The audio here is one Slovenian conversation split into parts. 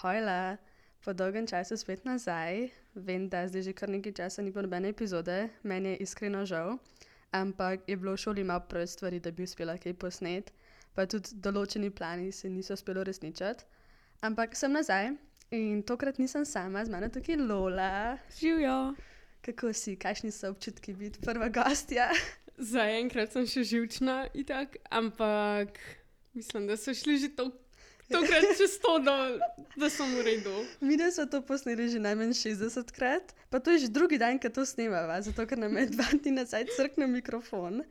Hojla, po dolgem času spet nazaj. Vem, da zdaj že kar nekaj časa ni bilo nobene epizode, meni je iskreno žal, ampak je bilo v šoli malo preveč stvari, da bi uspela kaj posnet, pa tudi določeni plani se niso uspeli uresničiti. Ampak sem nazaj in tokrat nisem sama, z mano je tukaj Lola. Živijo. Kako si, kakšni so občutki biti prva gostja? Zaenkrat sem še živčna, itak, ampak mislim, da so šli že to, tokrat čez to, da, da sem v redu. Mi smo to posneli že najmanj 60 krat, pa to je že drugi dan, ko to snemava, zato ker nam je dva dni nazaj crknil mikrofon.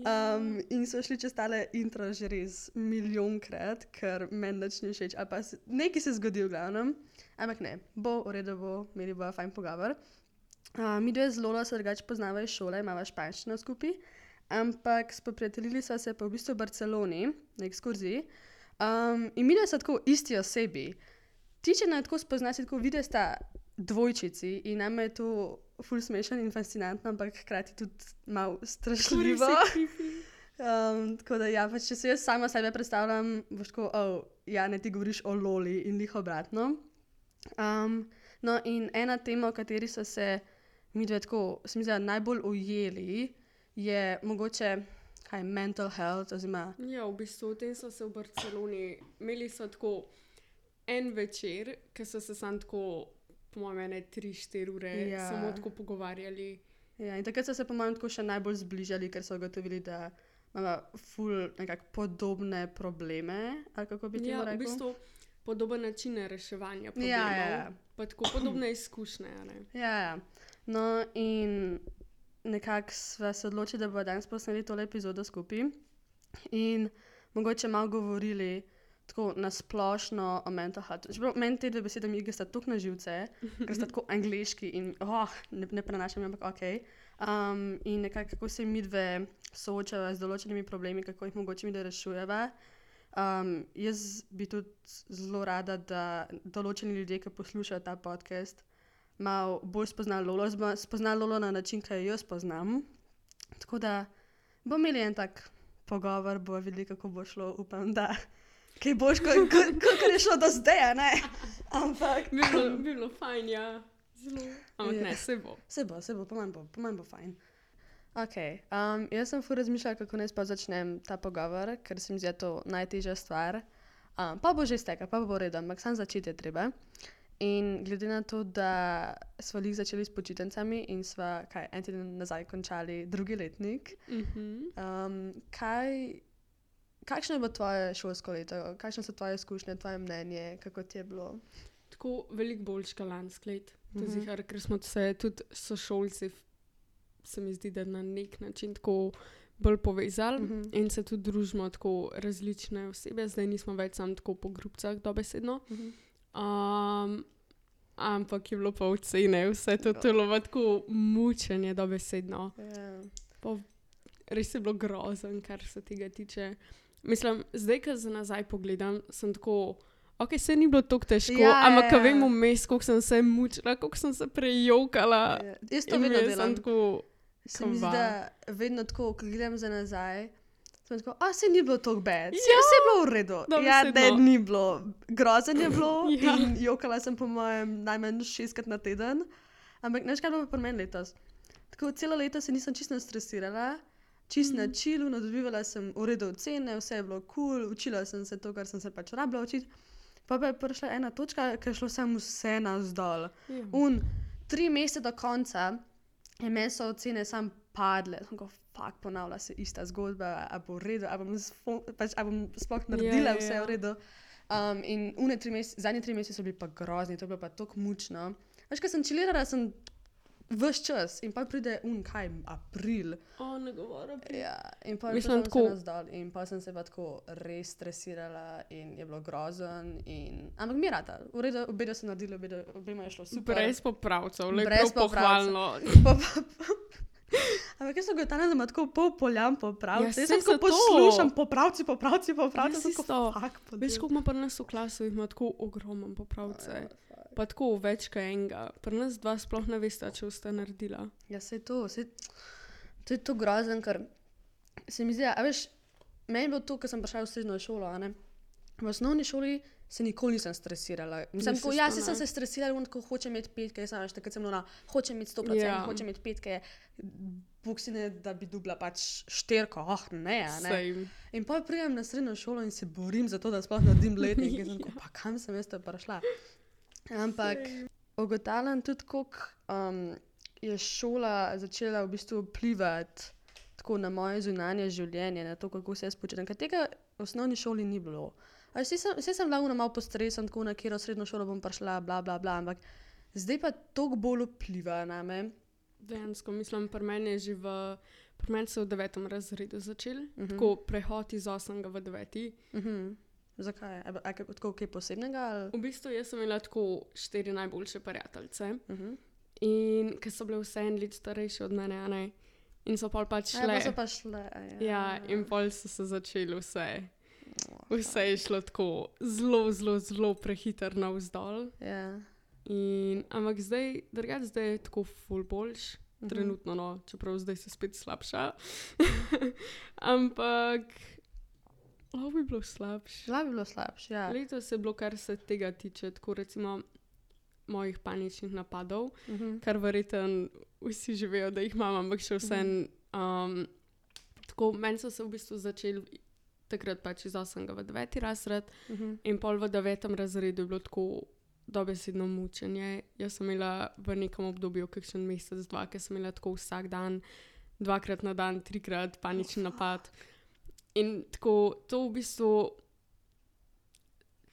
Um, in so šli čez tale intro že res milijonkrat, ker meni nič ni všeč, ali pa se, nekaj se zgodi v glavnem. Ampak ne, bo v redu, bo, imeli bomo fajn pogovor. Uh, mi dve z Lolo se drugače poznava iz šole, imamo španščino skupaj, ampak spoprijateljili smo se pa v bistvu v Barceloni na ekskurziji. Um, in mi dve smo tako isti osebi. Ti, če naj tako spoznaš, tako vidiš sta dvojčici in nam je to ful smešen in fascinantno, ampak hkrati tudi malo strašljivo. Um, tako da, ja, pač, če se jaz sama sebe predstavljam, boš tako, oh, ja, ne ti govoriš o Loli in njih obratno. Um, no, in ena tema, o kateri so se mi dve tako, se mi zdi, najbolj ujeli, je mogoče kaj mental health, oziroma Ja, v bistvu o tem so se v Barceloni, imeli so tako en večer, ki so se sam tako, po mojem, ene 3-4 ure Ja. ja. samo tako pogovarjali. Ja, in takrat so se po mojem tako še najbolj zbližali, ker so ugotovili, da imamo ful nekako podobne probleme. Ali kako bi ti Ja, v rekel? bistvu podoben način reševanja Ja, problemov. ja, ja. Pa tako podobne izkušnje. ne. Ja, ja. No, in nekako sva se odločili, da bomo danes posneli tole epizodo skupaj in mogoče malo govorili tako na splošno o mental health. Čeprav meni te dve besede mi sta tako na živce, ker sta tako angliški in oh, ne, ne prenašam, ampak ok. Um, in nekako kako se mi dve soočava z določenimi problemi, kako jih mogoče mi da rešujeva. Um, jaz bi tudi zelo rada, da določeni ljudje, ki poslušajo ta podcast, malo bolj spoznali Lolo, spoznali Lolo na način, ki jo jaz poznam. Tako da bomo imeli en tak pogovor, bomo videli, kako bo šlo. Upam, da kaj boš, kot ko, ko, ko je šlo do zdaj. Ampak Bi bilo, bi bilo fajn, ja. Zelo. Ampak Ja. ne, se bo. se bo, se bo, po manj bo, po manj bo fajn. Okay, um, jaz sem fu razmišljala, kako naj sploh začnem ta pogovor, ker se mi zdi to najtežja stvar. Um, pa bo že stekla, pa bo v redu, ampak sam začeti je treba. In glede na to, da smo jih začeli s počitnicami in smo kaj, en teden nazaj končali drugi letnik, Mhm. um, kaj, kakšno je bilo tvoje šolsko leto, kakšne so tvoje izkušnje, tvoje mnenje, kako ti je bilo? Tako veliko bolj škalansko let. To Mhm. je zihar, ker smo se tudi sošolci, se mi zdi, da na nek način tako bolj povezali Mhm. in se tudi družimo tako različne osebe, zdaj nismo več samo tako po grupcah, dobesedno. Mhm. Um, ampak je bilo pa ocene, vse to Ja. telo pa tako mučenje, dobesedno. Ja. Pa res je bilo grozen, kar se tega tiče. Mislim, zdaj, ko za nazaj pogledam, sem tako. Ok, se ni bilo tako težko, Ja, ja, ampak ja, ja, ja. vem vmes, koliko sem se mučila, koliko sem se prejokala. Ja, Jaz to vedno delam. tako. Se mi zdi, da vedno tako, ko gledam za nazaj, sem tako, a se ni bilo tako bed, ja, Ja, se je bilo v redu. Ja, dobesedno. da ni bilo, grozen je bilo Ja. in jokala sem po mojem najmanj šestkrat na teden. Ampak neš kaj bo pri meni letos. Tako celo leto se nisem čisto stresirala. Čist na Mhm. čilu, dobivala sem v redu ocene, vse je bilo kul, cool, učila sem se to, kar sem se pač rabila učiti. Pa pa je prišla ena točka, ker je šlo samo vse navzdol. Ja. Un, tri mesece do konca je meni so ocene sam padle. Sem ko fakt ponavlja se ista zgodba, a bo v redu, a bom, pač, a bom sploh naredila ja, vse ja. v redu. Um, in une tri mesece, zadnji tri mesece so bili pa grozni, to je bilo pa tako mučno. Veš, ker sem čilirala, sem vse čas in pa pride un kaj, april. O, ne govorim. Ja, in pa Mislim, sem tako- tako zdal in pa sem se pa tako res stresirala in je bilo grozen. In... Ampak mi rata, v redu, obedo sem naredila, obedo, obema je šlo super. Brez popravcev, le Brez prav popravcev. pohvalno. Pa, pa, pa. Ampak jaz sem gotovo, da ima tako pol poljam popravci. Ja, jaz sem tako poslušam popravci, popravci, popravci. Sem tako, isto. "Fuck, pa Veš, daj." koliko ima pri nas v klasu, jih ima tako ogromen popravce. Pa tako več kot enega. Pri nas dva sploh ne veste, če boste naredila. Ja, se je to, se, to je to grozen, ker se mi zdi, a veš, meni je bilo to, ko sem prišla v srednjo šolo, a ne. v osnovni šoli se nikoli nisem stresirala. Mislim, ko, jaz sem se stresirala, ko hočem imeti petke, sem veš, takrat sem bila, hočem imeti 100%, Ja. yeah. hočem imeti petke, buksine, da bi dubla pač šterko, oh ne, ne. Same. In pa pridem na srednjo šolo in se borim za to, da sploh naredim letnik. In sem Ja. tako, pa kam sem jaz to prišla. Ampak ugotavljam tudi, kako um, je šola začela v bistvu vplivati tako na moje zunanje življenje, na to, kako se jaz počutim. Ker tega v osnovni šoli ni bilo. Vse sem, vse sem bila malo postresan, tako na katero srednjo šolo bom prišla, bla, bla, bla, ampak zdaj pa toliko bolj vpliva na me. Dejansko, mislim, pri meni je že v. Pri meni je v devetem razredu začel, uh Mhm. -huh. tako prehod iz osmega v deveti. Uh -huh. Zakaj? A, a, tako kaj posebnega? Ali? V bistvu jaz sem imela tako štiri najboljše prijateljice Uh -huh. in ker so bile vse en let starejše od mene, ne. In so pol pač Ja, šle. so pa šle. Ja, Ja, in pol so se začeli vse. Vse je šlo tako zelo, zelo, zelo prehiter navzdol. Ja. In, ampak zdaj, drugače, zdaj je tako full boljš, Mhm. trenutno, no, čeprav zdaj se spet slabša. ampak lahko bi bilo slabše. Lahko bi bilo slabše. Ja. Letos je bilo, kar se tega tiče, tako recimo mojih paničnih napadov, Mhm. kar verjetno vsi že vejo, da jih imam, ampak še vsem. Um, tako meni so se v bistvu začeli takrat pač iz 8. v 9. razred Mhm. in pol v 9. razredu je bilo tako dobesedno mučenje. Jaz sem imela v nekem obdobju, kakšen mesec, dva, ker sem imela tako vsak dan, dvakrat na dan, trikrat panični napad. In tako to v bistvu.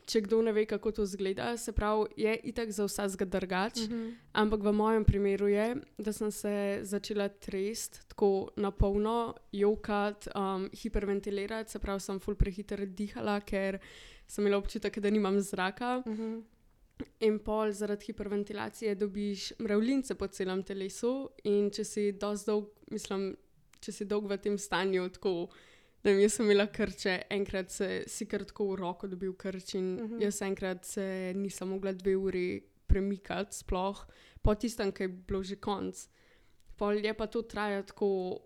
Če kdo ne ve, kako to izgleda, se pravi, je itak za vsakega drugač. Mhm. Ampak v mojem primeru je, da sem se začela trest, tako na polno, jokati, um, hiperventilirati, se pravi, sem ful prehiter dihala, ker sem imela občutek, da nimam zraka. Mhm. In pol zaradi hiperventilacije dobiš mravljince po celem telesu, in če si dolg, mislim, če si dolg v tem stanju, tako. Ne vem, jaz sem imela krče, enkrat se, si kar tako v roko dobil krč in uh Mhm. -huh. jaz enkrat se nisem mogla dve uri premikati, sploh po tistem, ki je bilo že konc. Pol je pa to traja tako,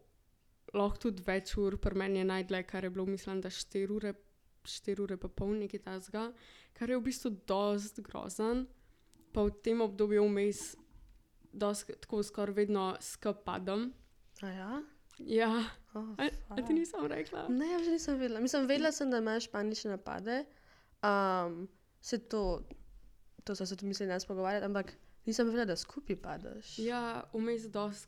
lahko tudi več ur, pri meni je najdlje, kar je bilo, mislim, da 4 ure, 4 ure pa pol nekaj tasga, kar je v bistvu dost grozen. Pa v tem obdobju vmes, tako skoraj vedno skapadam. Ja? Ja, Oh, a, a ti nisem rekla? Ne, ja, že nisem vedela. Mislim, vedela sem, da imaš panične napade. Um, se to, to so se tu mislili nas pogovarjati, ampak nisem vedela, da skupaj padeš. Ja, vmes dost,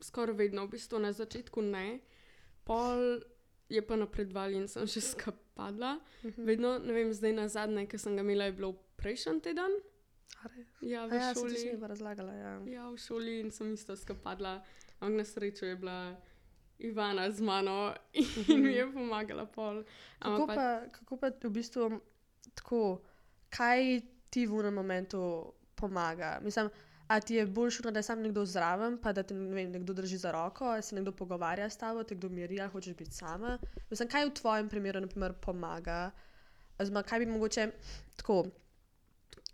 skoraj vedno, v bistvu na začetku ne, pol je pa napredval in sem še skapadla. Mhm. Vedno, ne vem, zdaj na zadnje, ki sem ga imela, je bilo prejšnji teden. Ja, v A ja, šoli. že razlagala. Ja. Ja, v šoli in sem isto skapadla, ampak na srečo je bila Ivana z mano in mi je pomagala pol. Kako Ampak pa, kako pa v bistvu tako, kaj ti v enem momentu pomaga? Mislim, a ti je bolj šlo, da je sam nekdo zraven, pa da te ne vem, nekdo drži za roko, se nekdo pogovarja s tabo, te kdo miri, ali hočeš biti sama. Mislim, kaj v tvojem primeru naprimer, pomaga? Oziroma, kaj bi mogoče tako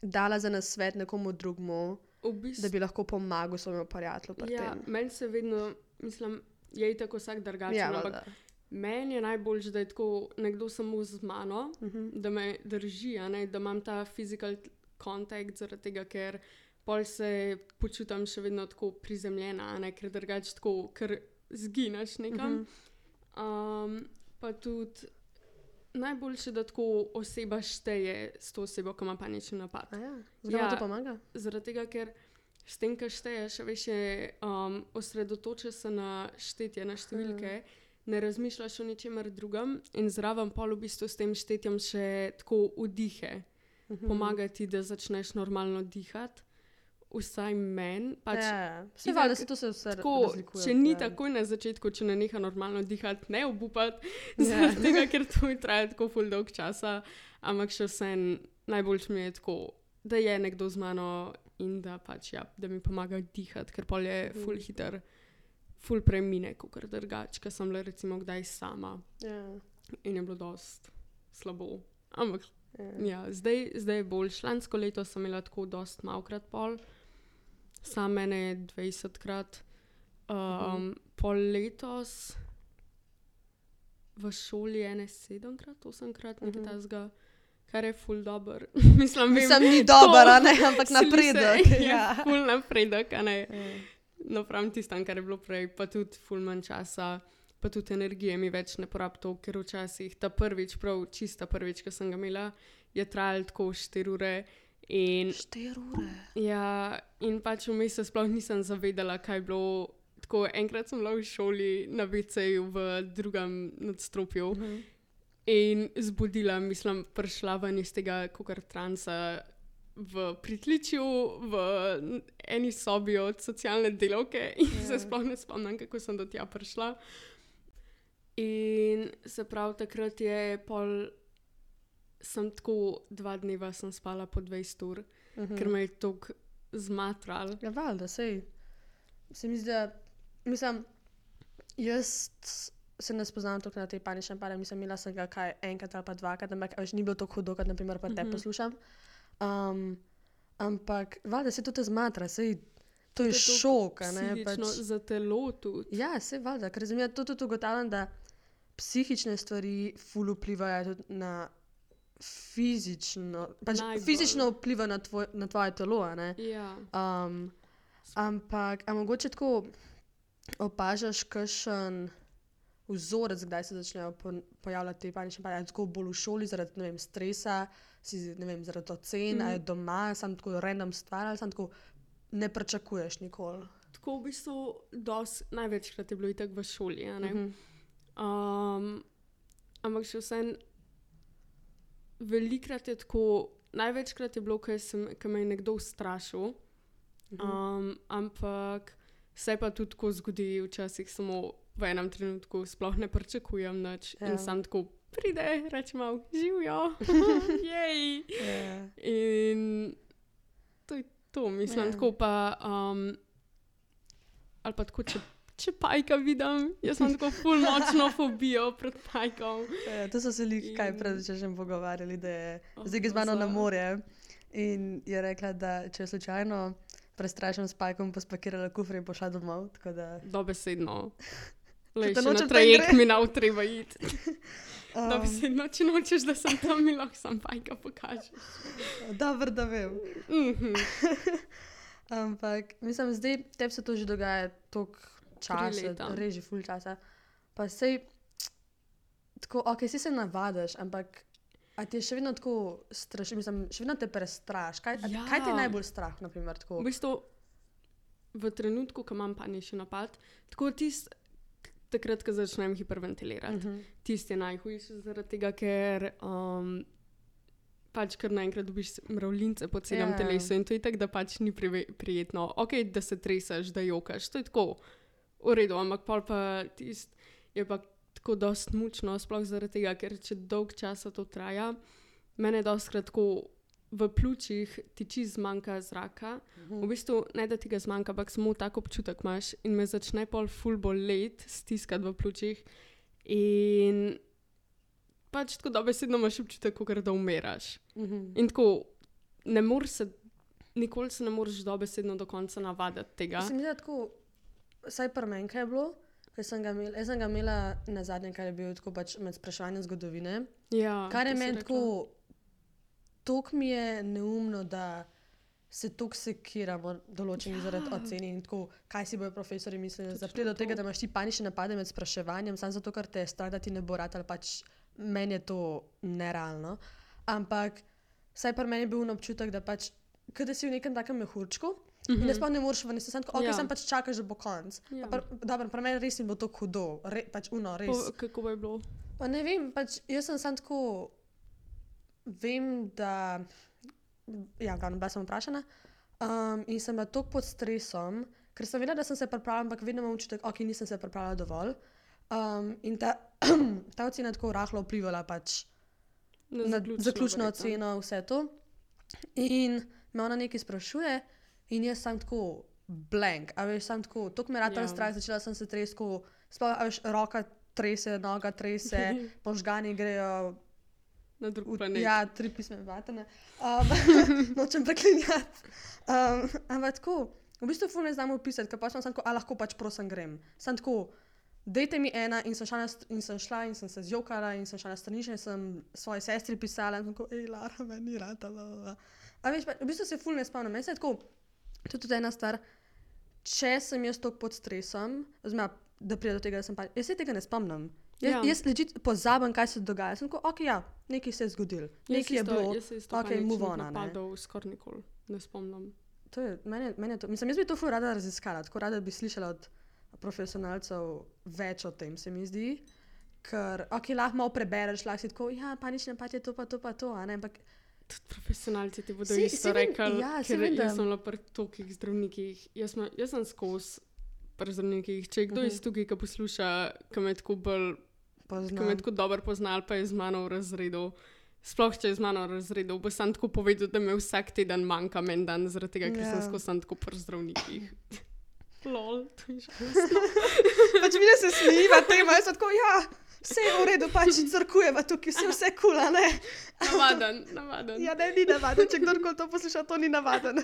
dala za nasvet nekomu drugemu, v bistvu. da bi lahko pomagal svojemu prijatelju pri Ja, meni se vedno, mislim, je tako vsak drugačen, Ja, ampak valjda. meni je najbolj, da je tako nekdo samo z mano, Mhm. da me drži, ne, da imam ta physical kontakt, zaradi tega, ker pol se počutim še vedno tako prizemljena, a ne, ker drugače tako, ker zgineš nekam. Mhm. Um, pa tudi najboljše, da tako oseba šteje s to osebo, ki ima panični napad. A Ja, zakaj ja. to pomaga? Zaradi tega, ker s tem, kar šteješ, veš, je, um, osredotočaš se na štetje, na številke, ne razmišljaš o ničemer drugem in zraven pol v bistvu s tem štetjem še tako vdihe. Mhm. Pomaga ti, da začneš normalno dihati. Vsaj meni. Pač, ja, itak- valjda se to se vse Tako, če ni ja. takoj na začetku, če ne neha normalno dihati, ne obupati, Ja. zaradi tega, ker to traja tako ful dolg časa, ampak še vsem najboljš mi je tako, da je nekdo z mano in da pač ja, da mi pomaga dihati, ker pol je Mhm. ful hiter, ful premine, kot drugač, ker sem bila recimo kdaj sama Ja, in je bilo dost slabo. Ampak ja. ja, zdaj, zdaj je bolj. Lansko leto sem imela tako dost malkrat pol, sam mene 20 krat. Um, pol letos v šoli ene sedemkrat, osemkrat, nekaj Mhm. tasga. Kar je ful dobr. Mislim, vem, Mislim, ni tako, dober, a ne, ampak napredek. se, Ja. Ful napredek, a ne. Ja. No, pravim tistam, kar je bilo prej, pa tudi ful manj časa, pa tudi energije mi več ne porab to, ker včasih ta prvič, prav čista prvič, ki sem ga imela, je trajal tako 4 ure. In, Štiri ure. ja, in pač vmes se sploh nisem zavedala, kaj je bilo. Tako enkrat sem bila v šoli na VC-ju v drugem nadstropju Mhm. In zbudila, mislim, prišla ven iz tega kukar transa v pritličju, v eni sobi od socialne delovke in Ja. se sploh ne spomnim, kako sem do tja prišla. In se pravi, takrat je pol, sem tako dva dneva sem spala po 20 ur, Mhm. ker me je tako zmatral. Ja, valjda, sej. Se mi zdi, da, mislim, jaz se ne spoznam toliko na te panične pare, mislim, imela sem ga kaj enkrat ali pa dvakrat, ampak a veš, ni bilo tako hudo, kot naprimer pa te Mhm. poslušam. Um, ampak, valjda, se to te zmatra, sej, to je To je šok, ne, pač. za telo tudi. Ja, se valjda, ker razumem, to tudi ugotavljam, da psihične stvari ful vplivajo tudi na fizično, pač Najbolj. fizično vpliva na, tvoj, na tvoje telo. Ja. Um, ampak, a mogoče tako opažaš, kakšen vzorec, kdaj se začnejo po, pojavljati te panične panične, tako bolj v šoli zaradi vem, stresa, si, vem, zaradi ocen, mm. Mhm. ali doma, sam tako random stvar, ali sam tako ne pričakuješ nikoli. Tako v bistvu, dos, največkrat je bilo itak v šoli. ne. Mhm. Um, ampak še vsem, velikrat je tako, največkrat je bilo, ko me je nekdo ustrašil, Mhm. um, ampak se pa tudi tako zgodi, včasih samo v enem trenutku, sploh ne pričakujem nič ja. Ja. in sam tako pride, rečemo, živijo, jej. Ja. In to je to, mislim, Ja. yeah. tako pa. Um, ali pa tako, če, če pajka vidim, jaz imam tako ful močno fobijo pred pajkom. Ja, to so se lik kaj In- pred že pogovarjali, da je Oh, zdaj z mano na morje. In je rekla, da če je slučajno prestrašen s pajkom, pa spakirala kufr in pošla domov. Da, Dobesedno. Če Le, te še na nočem, tam trajekt mi nav treba iti. um, Dobesedno, če nočeš, da sem tam, mi lahko sam pajka pokažeš. Dobro, da vem. Mhm. Ampak mislim, zdaj tebi se to že dogaja toliko časa, leta. reži ful časa. Pa sej, tako, ok, si se navadiš, ampak. A ti je še vedno tako strašno, mislim, še vedno te prestraš. Kaj, ja. kaj te je Ja. najbolj strah, naprimer, tako? V bistvu, v trenutku, ko imam panični napad, tako tisti, takrat, ko začnem hiperventilirati. Uh -huh. tisti je najhujši, zaradi tega, ker um, pač kar naenkrat dobiš mravljince po celem Ja. yeah. telesu in to je tako, da pač ni prive, prijetno. Ok, da se treseš, da jokaš, to je tako v redu, ampak pol pa tisti je pa tako dost mučno, sploh zaradi tega, ker če dolg časa to traja, mene doskrat tako. V pljučih tiči zmanjka zraka, v bistvu ne da ti ga zmanjka, ampak samo tako občutek imaš in me začne pol full bolet, stiskati v pljučih. In pač tako dobesedno imaš občutek, kot da umiraš. Uh -huh. In tako ne moreš se, nikoli se ne moreš dobesedno do konca navaditi tega. Se mi zdi, da tako, vsaj pri meni je bilo, ker sem ga imela, jaz sem ga imela na zadnje, kar je bil tako pač med spraševanjem zgodovine. Ja, Kar je meni rekla. Tako, mi je neumno, da se tako sekiramo določeni ja. zaradi ocen in tako, kaj si bojo profesori mislili. Zaprede do tega, da imaš ti panične napade med spraševanjem, samo zato, ker te je strah, da ti ne bo rad ali pač meni je to nerealno. Ampak vsaj pri meni je bil občutek, da pač, da si v nekem takem mehurčku. Mm -hmm. In da sploh ne moreš ven, sem tako, ok, Ja. sem pač čakaš, da bo konc. Ja. Ja. Dobro, pri meni res ni bilo tako hudo, re, pač uno, res. Po, kako bi bilo? Pa ne vem, pač jaz sem samo tako, vem, da, ja, glavno, bila sem vprašana um, in sem bila tako pod stresom, ker sem vedela, da sem se pripravila, ampak vedno imam občutek, ok, nisem se pripravila dovolj. Um, in ta, ta ocena je tako rahlo vplivala pač na zaključno verjetno. oceno, vse to. In me ona nekaj sprašuje, in jaz sem tako blank, a veš, sem tako, tako me rata ja. strah, začela sem se tresko, sploh, a veš, roka trese, noga trese, možgani grejo Na drug v, planet. ja, tri pisme vatene. Um, nočem preklinjati. Um, ampak tako, v bistvu ful ne znam opisati, ker pa sem tako, a lahko pač prosim grem. Sem tako, dajte mi ena, in sem šla, in sem šla in sem se zjokala, in sem šla na stranišče, in sem svoji sestri pisala, in tako, hej, Lara, meni ni rata. bla, bla, bla." A veš, pa, v bistvu se ful ne spomnim. Meni se je tako, to je tudi ena stvar, če sem jaz tako pod stresom, oziroma da pride do tega, da sem pa, jaz se tega ne spomnim. Jaz, Ja. ja. jaz ležit pozabim, kaj se dogaja. Sem tako, ok, ja, nekaj se je zgodilo, nekaj je bilo. Paničnih move on, napadov skoraj nikoli ne spomnim. To je, meni, je- meni je to, mislim, jaz bi to ful rada raziskala, tako rada bi slišala od profesionalcev več o tem, se mi zdi. Ker, ok, lahko malo prebereš, lahko si tako, ja, panične empatije, to pa to, pa to, ampak Tudi profesionalci ti bodo Si- isto rekli, ja, ker vem, jaz sem bila pri tolikih zdravnikih. Jaz, sem- jaz sem skozi pri zdravnikih. Če je kdo Mhm. iz tukaj, ki posluša, ki me tako bolj ki me poznam. tako dobro poznal, pa je z mano v razredu. Sploh če je z mano v razredu, bo sam tako povedal, da me vsak teden manjka en dan, zaradi tega, ker Ja. sem skozi sam tako pri zdravnikih. Lol, to je že. Pač mi se smejiva temu, jaz tako, ja, vse je v redu, pač crkujeva tukaj, vse, vse kula, ne. Navaden, navaden. Ja, ne, ni navaden, če kdorkoli to posluša, to ni navaden.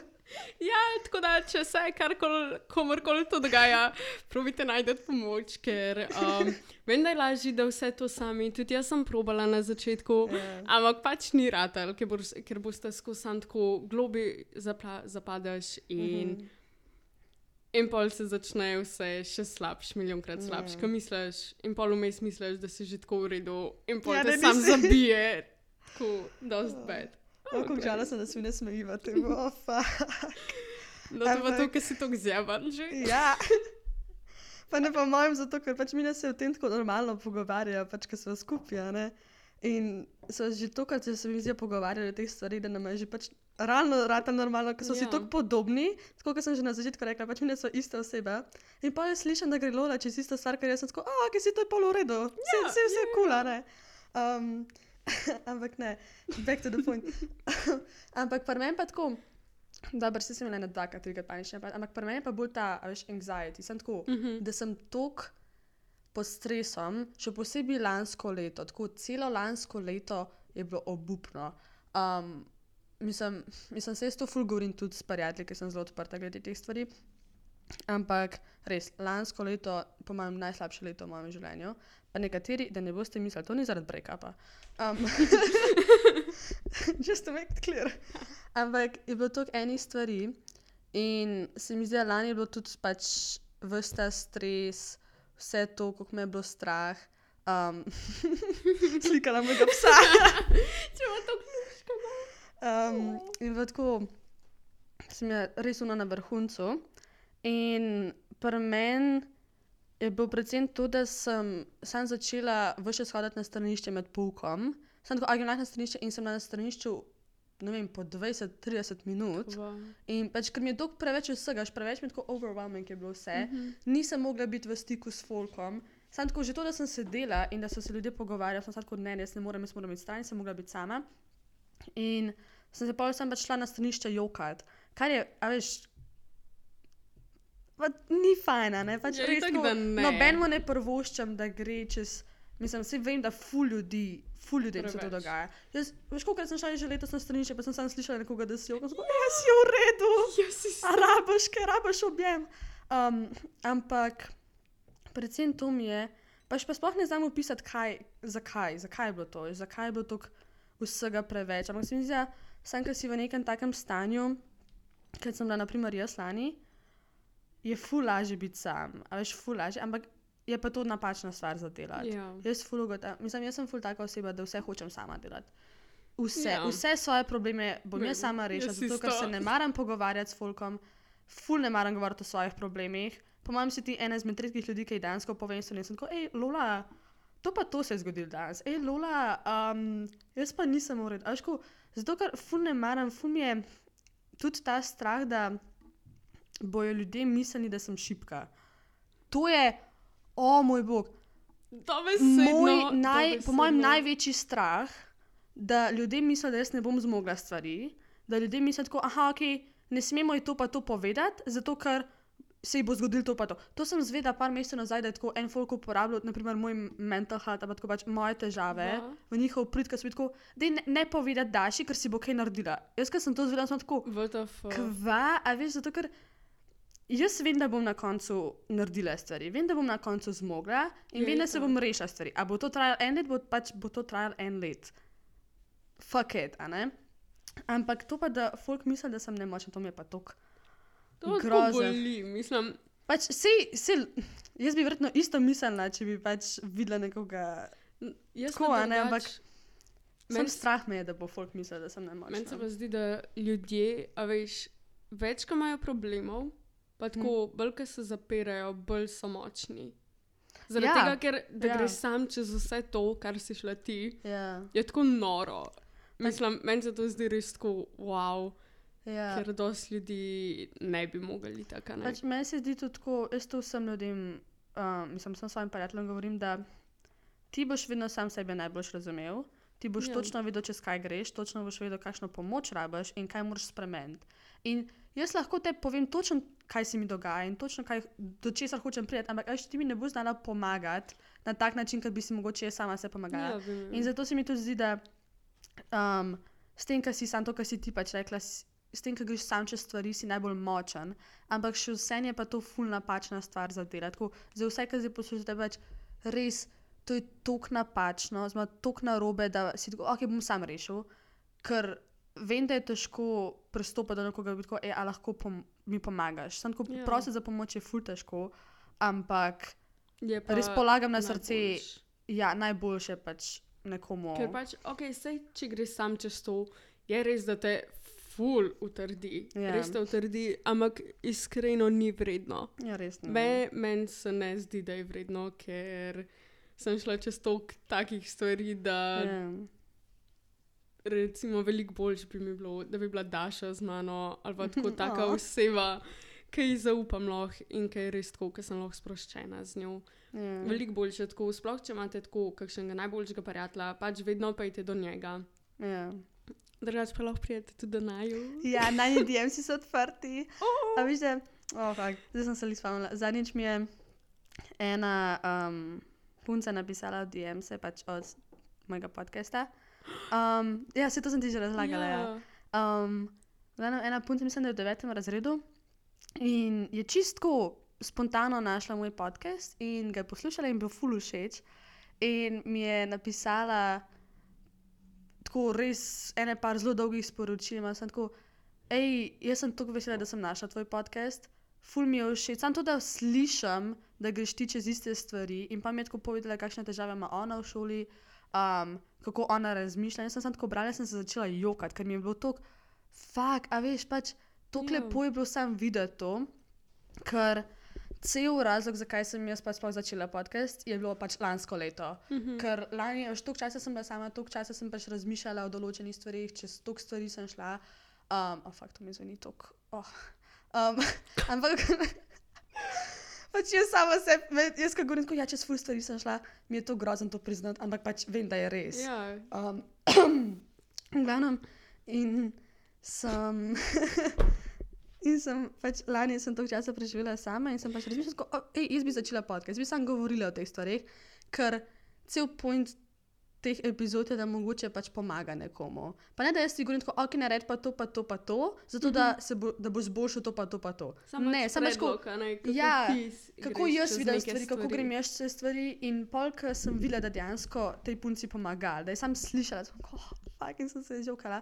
Ja, tako da, če se karkoli, komorkoli to dogaja, probite najti pomoč, ker um, vem, da je lažje, da vse to sami. Tudi jaz sem probala na začetku, Ja. ampak pač ni ratel, ker, bo, ker boste skozi sam tako globi zapla, zapadeš in, Mhm. In pol se začne vse še slabš, milijonkrat slabš, Ja. kot misliš. In pol vmes misliš, da si že tako v redu, in pol Ja, ja, te da sam nisi. zabije, tako, dost bad. Kako žalostno, da se mi ne smejiva temu, oh, fuck. No, to pa to, ker si tako zjaban že. Ja. Pa ne po mojem, zato ker pač mi ne se o tem tako normalno pogovarjajo, pač ko smo skupaj. In so že to, kar se mi zdi pogovarjali o teh stvareh, da nam je že pač realno rata normalno, ker so ja. si Ja. tako podobni, tako kot sem že na začetku rekla, pač mi ne so iste osebe. In pa jaz slišim, da gre Lola čez isto stvar, ker jaz sem tako, a, ki si to je pol v redu, vse, Ja, vse, vse je ja, kul, cool, ne. Um, ampak ne, back to the point. ampak pri meni pa tako, dobro, se sem imela na dvakrat, trikrat panične, ampak pri meni je pa bolj ta, veš, anxiety. Sem tako, Mhm. da sem tok pod stresom, še posebej lansko leto, tako celo lansko leto je bilo obupno. Um, mislim, mislim, se jaz to ful govorim tudi s prijatelji, ker sem zelo odprta glede teh stvari. Ampak res, lansko leto, po mojem, najslabše leto v mojem življenju. Pa nekateri, da ne boste mislili, to ni zaradi break-upa. Um, just to make it clear. Ampak je bilo toliko enih stvari in se mi zdi, da lani je bilo tudi pač vrsta stres, vse to, kako me je bilo strah. Um, Slikala mojega psa. Če ima to knjižko. Um, in bilo tako, sem je res una na vrhuncu. In pri meni je bil predvsem to, da sem sam začela vse shoditi na stranišče med poukom. Sem tako agilna na stranišče in sem bila na stranišču, ne vem, po 20-30 minut. In pač, ker mi je dolg preveč vsega, preveč mi je tako overwhelming je bilo vse, Mhm. nisem mogla biti v stiku s folkom. Sam tako, že to, da sem sedela in da so se ljudje pogovarjali, sem tako, ne, jaz ne morem, jaz moram biti stran, sem mogla biti sama. In sem se pa sem pač šla na stranišče jokat, kar je, a veš, pa ni fajn, a ne, pač Ja, res tako, da ne. nobenemu ne prvoščam, da gre čez, mislim, vsi vem, da ful ljudi, ful ljudem se to Preveč. dogaja. Jaz, veš, koliko sem šla že letos na stranišče, pa sem sam slišala nekoga, da si sem tako, ja, si v redu. Jaz si A rabaš, kaj rabaš objem. Um, ampak predvsem to mi je, pač pa sploh ne znam opisati, kaj, zakaj, zakaj je bilo to, zakaj je bilo tako vsega preveč. Ampak se mi zdi, da sam, ker si v nekem takem stanju, kot sem bila naprimer jaz lani, je ful lažje biti sam, a veš, ful lažje, ampak je pa to napačna stvar za delati. Ja. Jaz, ful ugota, mislim, jaz sem ful taka oseba, da vse hočem sama delati. Vse, Ja. vse svoje probleme bom Vem, jaz sama rešila, jaz zato ker se ne maram pogovarjati s folkom, ful ne maram govoriti o svojih problemih. Po mojem si ti ena izmed redkih ljudi, ki jih dejansko povem, in sem tako, hej, Lola, to pa to se je zgodilo danes. Hej, Lola, um, jaz pa nisem ured. Zato, ker ful ne maram, ful mi je tudi ta strah, da bojo ljudje mislili, da sem šipka. To je, o moj bog, Dobesedno, moj naj, po mojem dobesedno. največji strah, da ljudje mislijo, da jaz ne bom zmogla stvari, da ljudje mislijo, tako, aha, ok, ne smemo ji to pa to povedati, zato ker se ji bo zgodilo to pa to. To sem zvedela par mesecev nazaj, da je tako en folk uporabljal, naprimer moj mental health, ali pa tako pač moje težave Ja. v njihov prid, ker so tako, da ne, ne povedati daši, ker si bo kaj naredila. Jaz, ker sem to zvedela, sem tako? Kva, a veš, zato ker jaz vem, da bom na koncu naredila stvari, vem, da bom na koncu zmogla in Je vem, da se bom rešila stvari. A bo to trajalo en let, bo pač bo to trajalo en let. Fuck it, a ne? Ampak to pa, da folk misli, da sem nemočna, to mi je pa tok. To boli, mislim. Pač, sej, sej, jaz bi verjetno isto mislila, če bi pač videla nekoga. Jaz Tako, ne, ampak Meni strah me je, da bo folk mislil, da sem nemočna. Meni se pa zdi, da ljudje, a veš, več, ko imajo problemov, pa tako Mhm. mm. bolj, ko se zapirajo, bolj so močni. Zaradi Ja, tega, ker ja. greš sam čez vse to, kar si šla ti, Ja, je tako noro. Mislim, meni se to zdi res tako wow, ja. ker dosti ljudi ne bi mogli tako. Pač, meni se zdi tudi tako, jaz to vsem ljudem, um, mislim, sem svojim prijateljem govorim, da ti boš vedno sam sebe najbolj razumel, ti boš ja. Točno vedel, čez kaj greš, točno boš vedel, kakšno pomoč rabiš in kaj moraš spremeniti. In jaz lahko te povem točno, kaj se mi dogaja in točno, kaj, do česar hočem priti, ampak veš, ti mi ne boš znala pomagati na tak način, kot bi si mogoče jaz sama se pomagala. Ja, vem, In zato se mi tudi zdi, da um, s tem, kar si sam to, kar si ti pač rekla, s, tem, kar greš sam čez stvari, si najbolj močen. Ampak še vse je pa to ful napačna stvar za delati. Tako, za vse, kar zdaj poslušate, pač res to je tok napačno, zma tok narobe, da si tako, ok, bom sam rešil. Ker vem, da je težko pristopiti do nekoga, in biti tako, e, a lahko pom mi pomagaš. Sam tako Ja. yeah. prositi za pomoč je ful težko, ampak res polagam na srce, najboljše. ja, najboljše pač nekomu. Ker pač, ok, sej, če greš sam čez to, je res, da te ful utrdi. Ja. Yeah. Res te utrdi, ampak iskreno ni vredno. Ja, res ne. Me, meni se ne zdi, da je vredno, ker sem šla čez toliko takih stvari, da Ja. recimo veliko bolj bi mi bilo, da bi bila Daša z mano ali pa tako taka Oh. oseba, ki ji zaupam lahko in ki je res tako, ker sem lahko sproščena z njo. Ja. Veliko boljše tako, sploh če imate tako kakšnega najboljšega prijatelja, pač vedno pejte do njega. Ja. Drugač pa lahko prijete tudi do naju. ja, najni DM-si so odprti. A veš, da, oh, fuck, zdaj sem se li spomnila. Zadnjič mi je ena um, punca napisala DM-se pač od mojega podcasta. Um, ja, se to sem ti že razlagala. Ja. Um, glavno, ena punca, mislim, da je v devetem razredu in je čistko spontano našla moj podcast in ga je poslušala in bil ful všeč. In mi je napisala tako res ene par zelo dolgih sporočil. in Sem tako, hej, jaz sem tako vesela, da sem našla tvoj podcast. Ful mi je všeč, samo to, da slišim, da greš ti čez iste stvari in pa mi je tako povedala, kakšne težave ima ona v šoli, um, kako ona razmišlja. In sem, sem tako brala, sem se začela jokati, ker mi je bilo tako, fuk, a veš, pač tako Ja. lepo je bilo sam videti to, ker cel razlog, zakaj sem jaz pač sploh začela podcast, je bilo pač lansko leto. Mhm. Ker lani, veš, toliko časa sem bila sama, toliko časa sem pač razmišljala o določenih stvarih, čez toliko stvari sem šla. Um, oh, fakt, to mi zveni toliko. Oh. Um, ampak. Pač jaz sama se, jaz ko govorim, tako, ja, čez ful stvari sem šla, mi je to grozno to priznati, ampak pač vem, da je res. Ja, Um, glavnem, in sem. In sem pač lani sem toliko časa preživela sama in sem pač razmišljala, tako, "O, ej, jaz bi začela podcast, bi sam govorila o teh stvarih, ker cel point teh epizod je, da mogoče pač pomaga nekomu. Pa ne, da jaz ti govorim, tako, ok, naredi pa to, pa to, pa to, zato da, se bo, da boš boljšo to, pa to, pa to. samo ne, samo tako, ja, kako jaz vidim neke stvari, kako grem jaz čez stvari. In polk sem videla, da dejansko tej punci pomaga, da je sam slišala, da sem oh, fak in sem se žokala.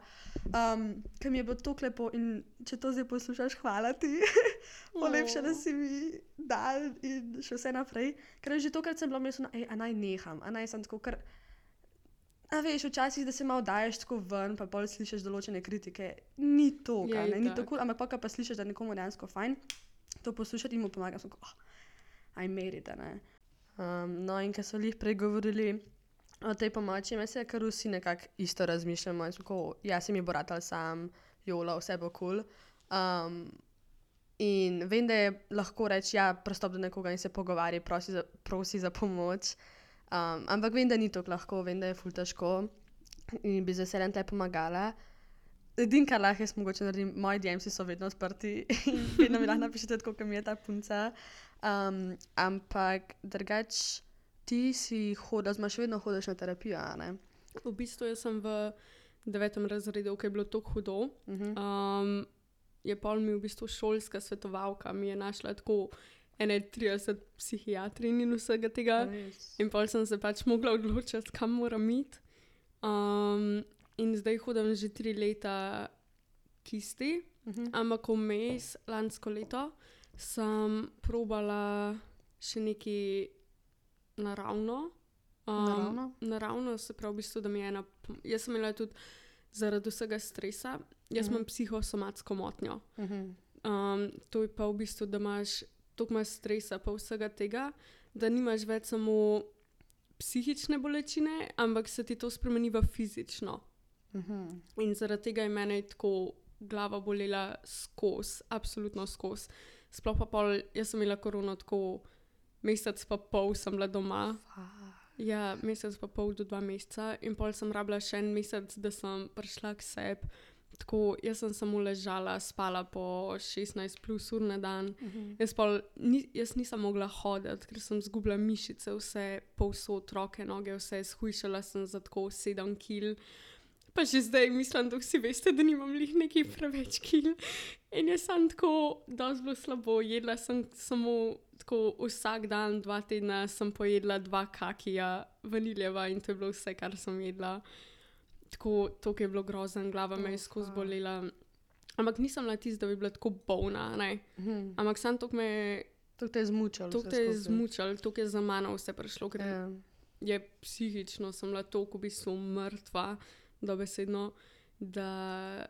Um, ker mi je bilo tako lepo in če to zdaj poslušaš, hvala ti. Polepše, da Oh. si mi dal in še vse naprej. Ker že tokrat sem bila mislila, ej, a naj neham, a naj sem tako, ker. A veš, včasih, da se malo daješ tako ven, pa bolj slišiš določene kritike, ni to, kaj, ne, ni kul, cool, ampak pa, pa slišiš, da nekomu dejansko fajn, to poslušati in mu pomaga, sem kot, oh, aj merite. Ne? Um, no, in ker so jih pregovorili o tej pomoči, me se kar vsi nekako isto razmišljamo. in Tako, ja, se mi bo ratal sam, jola, vse bo kul. Cool. Um, in vem, da je lahko reči, ja, prstop do nekoga in se pogovarja, prosi za, prosi za pomoč. Um, ampak vem, da ni tako lahko, vem, da je ful težko in bi z veseljem te pomagala. Edino, kar lahko jaz mogoče naredim, moji DMs so vedno odprti in vedno mi lahko napišete, kako mi je ta punca. Um, ampak drugač, ti si hodil, zmaš vedno hodiš na terapijo, a ne? V bistvu jaz sem v devetem razredu, ki je bilo tako hudo. Uh -huh. Um, je pol mi v bistvu šolska svetovalka, mi je našla tako ene 30 psihiatrin in vsega tega. Res. In pol sem se pač mogla odločiti, kam moram iti. Um, in zdaj hodim že tri leta kisti, Mhm. ampak vmes lansko leto sem probala še nekaj naravno. Um, Naravno? naravno, se pravi, v bistvu, da mi je ena. Jaz sem imela tudi zaradi vsega stresa, jaz Mhm. imam psihosomatsko motnjo. Mhm. Um, to je pa v bistvu, da imaš toliko imaš stresa, pa vsega tega, da nimaš več samo psihične bolečine, ampak se ti to spremeni v fizično. Mhm. In zaradi tega je meni tako glava bolela skozi, absolutno skozi. Sploh pa pol, jaz sem imela korono tako mesec pa pol, sem bila doma. Ja, mesec pa pol do dva meseca, in pol sem rabila še en mesec, da sem prišla k sebi. Tako, jaz sem samo ležala, spala po 16 plus ur na dan. Mhm. Jaz, pol, ni, jaz nisem mogla hoditi, ker sem zgubila mišice, vse povsod, roke, noge, vse shujšala sem za tako 7 kil. Pa že zdaj mislim, da vsi veste, da nimam lih neki preveč kil. In jaz sem tako, da zelo slabo jedla, sem samo tako vsak dan, dva tedna sem pojedla dva kakija, vaniljeva in to je bilo vse, kar sem jedla. Tako, to je bilo grozen, glava me je skozi bolela. Ampak nisem bila tista, da bi bila tako bolna. Mhm. Ampak sam to me je, To te je zmučalo. to te je skozi. zmučal, to je za mano vse prišlo, ker Ja. je psihično sem bila toliko v bistvu mrtva, dobesedno, da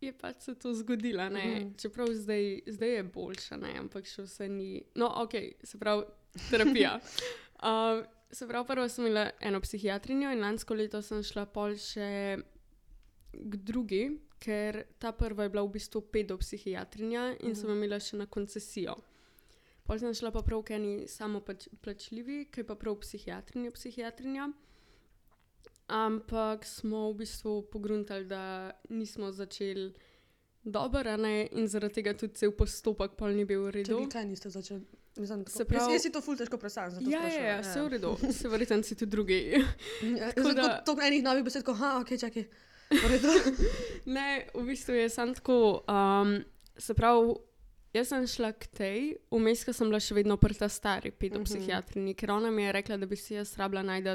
je pač se to zgodilo. Mm. -hmm. Čeprav zdaj, zdaj je boljša, ne? ampak še vse ni. No, ok, se pravi, terapija. Uh, se pravi, prvo sem imela eno psihiatrinjo in lansko leto sem šla pol še k drugi, ker ta prva je bila v bistvu pedopsihiatrinja in -hmm. sem imela še na koncesijo. Pol sem šla pa prav k eni samoplačljivi, ki je pa prav psihiatrinja, psihiatrinja. Ampak smo v bistvu pogruntali, da nismo začeli dobro, in zaradi tega tudi cel postopek pol ni bil v redu. Čakaj, kaj niste začeli? Mislim, tako, Se pravi- jaz si to ful težko predstavljam. Ja, ja, ja, vse v redu, se verjetno si tudi drugi. Ja, Tako da-. To enih novih besed, ko, ha, ok, čakaj. Ne, v bistvu je samo tako. Um, se pravi, jaz sem šla k tej, vmes ko sem bila še vedno pri ta stari pedopsihiatrini, ker ona mi je rekla, da bi si jaz rabila najti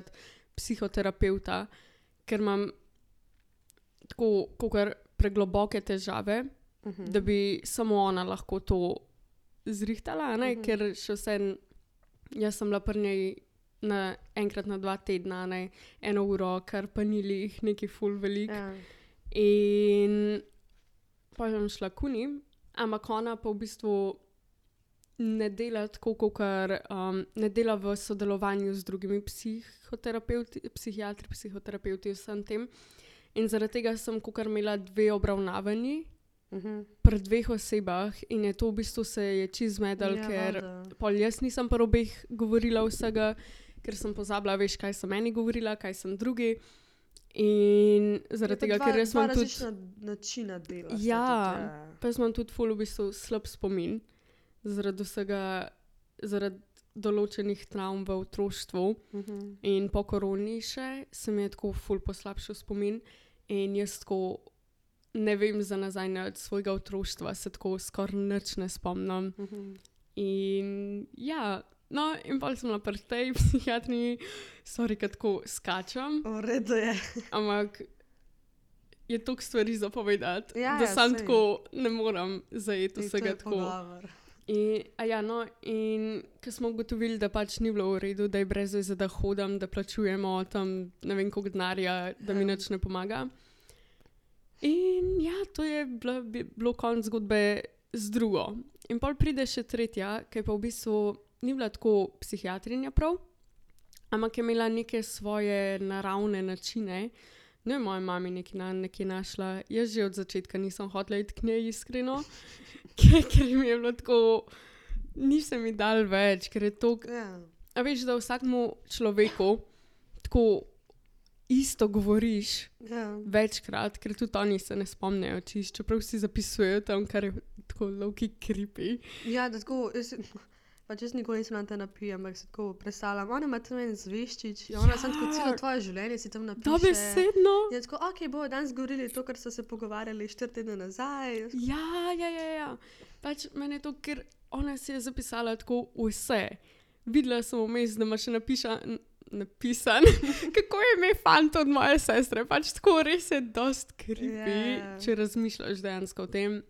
psihoterapeuta, ker imam tako kakor pregloboke težave, Mhm. da bi samo ona lahko to zrihtala, ne, Mhm. ker še vse. Jaz sem bila pri njej na enkrat na dva tedna, ne eno uro, kar pa ni jih neki full velik. Ja. In pa sem šla kuni, ampak ona pa v bistvu ne dela tako, kot um, ne dela v sodelovanju z drugimi psihoterapeuti, psihiatri, psihoterapeuti, vsem tem. In zaradi tega sem kukar imela dve obravnavanji Mhm. pri dveh osebah, in je to v bistvu se je čez medal, Ja, ker valjda. pol jaz nisem pa obeh govorila vsega, ker sem pozabila, veš, kaj sem meni govorila, kaj sem drugi. In zaradi Je tega, dva, ker jaz imam tudi. načina dela. Ja. tudi, ja. Pa jaz imam tudi ful v bistvu slab spomin zaradi vsega, zaradi določenih travm v otroštvu Mhm. in po koroni še se mi je tako ful poslabšal spomin in jaz tako ne vem za nazaj na svojega otroštva, se tako skoraj nič ne spomnim. Mhm. In ja, no, in pa sem bila pri tej psihiatri, sorry, kad tako skačem, V redu je. ampak je toliko stvari zapovedati, Ja, da ja, sam saj. tako ne morem zajeti vsega tako. pogovor. In, ja, no, in ko smo ugotovili, da pač ni bilo v redu, da je brez veze, da hodim, da plačujemo tam ne vem koliko denarja, da mi Ja. nič ne pomaga. In ja, to je bilo, bi- bilo konc zgodbe z drugo. In pol pride še tretja, ki pa v bistvu ni bila tako psihiatrinja prav, ampak je imela neke svoje naravne načine. Ne, moja mama je nekaj, na, nekaj našla. Jaz že od začetka nisem hotela iti k njej, iskreno, ker, ker mi je bilo tako, ni se mi dal več, ker je to. Ja. A veš, da vsakmu človeku tako isto govoriš Ja. večkrat, ker tudi oni se ne spomnijo, čist, čeprav si zapisujejo tam, kar je tako lovki kripi. ja, da tako. Jaz, Pač jaz nikoli nisem na terapiji, ampak se tako predstavljam. Ona ima tam en zveščič, in ona ja. sem tako celo Ja. tvoje življenje si tam napisala. Dobesedno. Je tako, ok, bo danes govorili to, kar so se pogovarjali štiri tedne nazaj. Ja, ja, ja, ja. Pač meni je to, ker ona si je zapisala tako vse. Videla sem vmes, da ima še napiša, napisan, kako je ime fanta od moje sestre. Pač tako res je dost kripi, Ja. če razmišljaš dejansko o tem.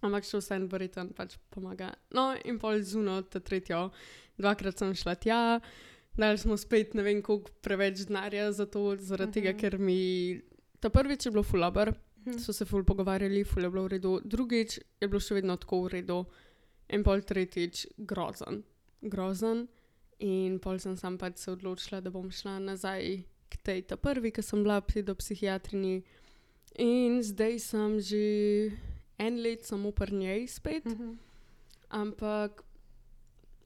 Ampak še vsem verjetno pač pomaga. No, in pol zuno, ta tretjo, dvakrat sem šla tja, dali smo spet ne vem koliko preveč denarja za to, zaradi tega, Mhm. ker mi ta prvič je bilo fulaber, Mhm. so se ful pogovarjali, ful je bilo v redu, drugič je bilo še vedno tako v redu, in pol tretjič grozen, grozen. In pol sem sam pač se odločila, da bom šla nazaj k tej ta prvi, ki sem bila pri do psihiatrini. In zdaj sem že en let samo pri njej spet, Mhm. ampak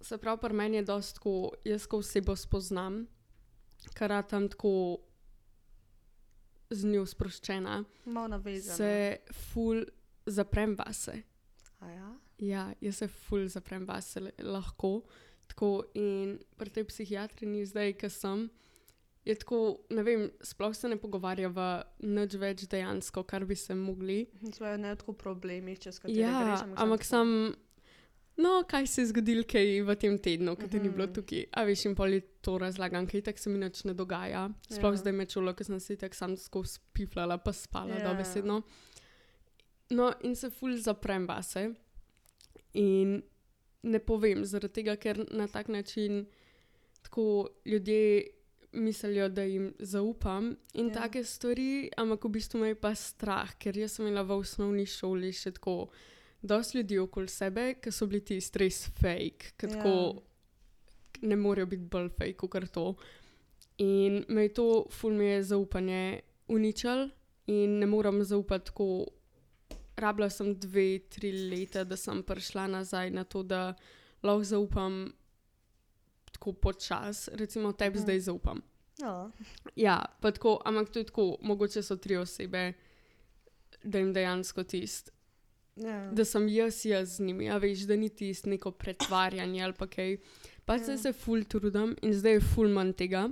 se pravi, pri meni je dosti tako, jaz ko osebo spoznam, kar tam tako z njo sproščena, Malo navezano. se ful zaprem vase. A ja? Ja, jaz se ful zaprem vase lahko. Tako in pri tej psihiatrini zdaj, ki sem, je tako, ne vem, sploh se ne pogovarjava nič več dejansko, kar bi se mogli. Svoje ne tako problemi, čez katere Ja, greš. ampak sem. No, kaj se je zgodilo kaj v tem tednu, ko te ni bilo Mhm. tukaj? A veš, in poli to razlagam, kaj tako se mi nič ne dogaja. Sploh Ja. zdaj me čulo, ker sem si tako sam skozi piflala, pa spala, Ja. dobesedno. No, in se ful zaprem vase. In ne povem, zaradi tega, ker na tak način tako ljudje mislijo, da jim zaupam in Ja. take stvari, ampak v bistvu me je pa strah, ker jaz sem imela v osnovni šoli še tako. Dosti ljudi okoli sebe, ki so bili ti res fake, ki ja. tako ne morejo biti bolj fake kot to. In me je to, ful mi je zaupanje uničil in ne morem zaupati tako. Rabila sem dve, tri leta, da sem prišla nazaj na to, da lahko zaupam tako počas, recimo tebi Mhm. zdaj zaupam. Ja. Ja, pa tako, ampak to je tako, mogoče so tri osebe, da jim dejansko tisto Ja. da sem jaz jaz z njimi, a veš, da ni tisto neko pretvarjanje ali pa kaj. Pa Ja. se se ful trudim in zdaj je ful manj tega,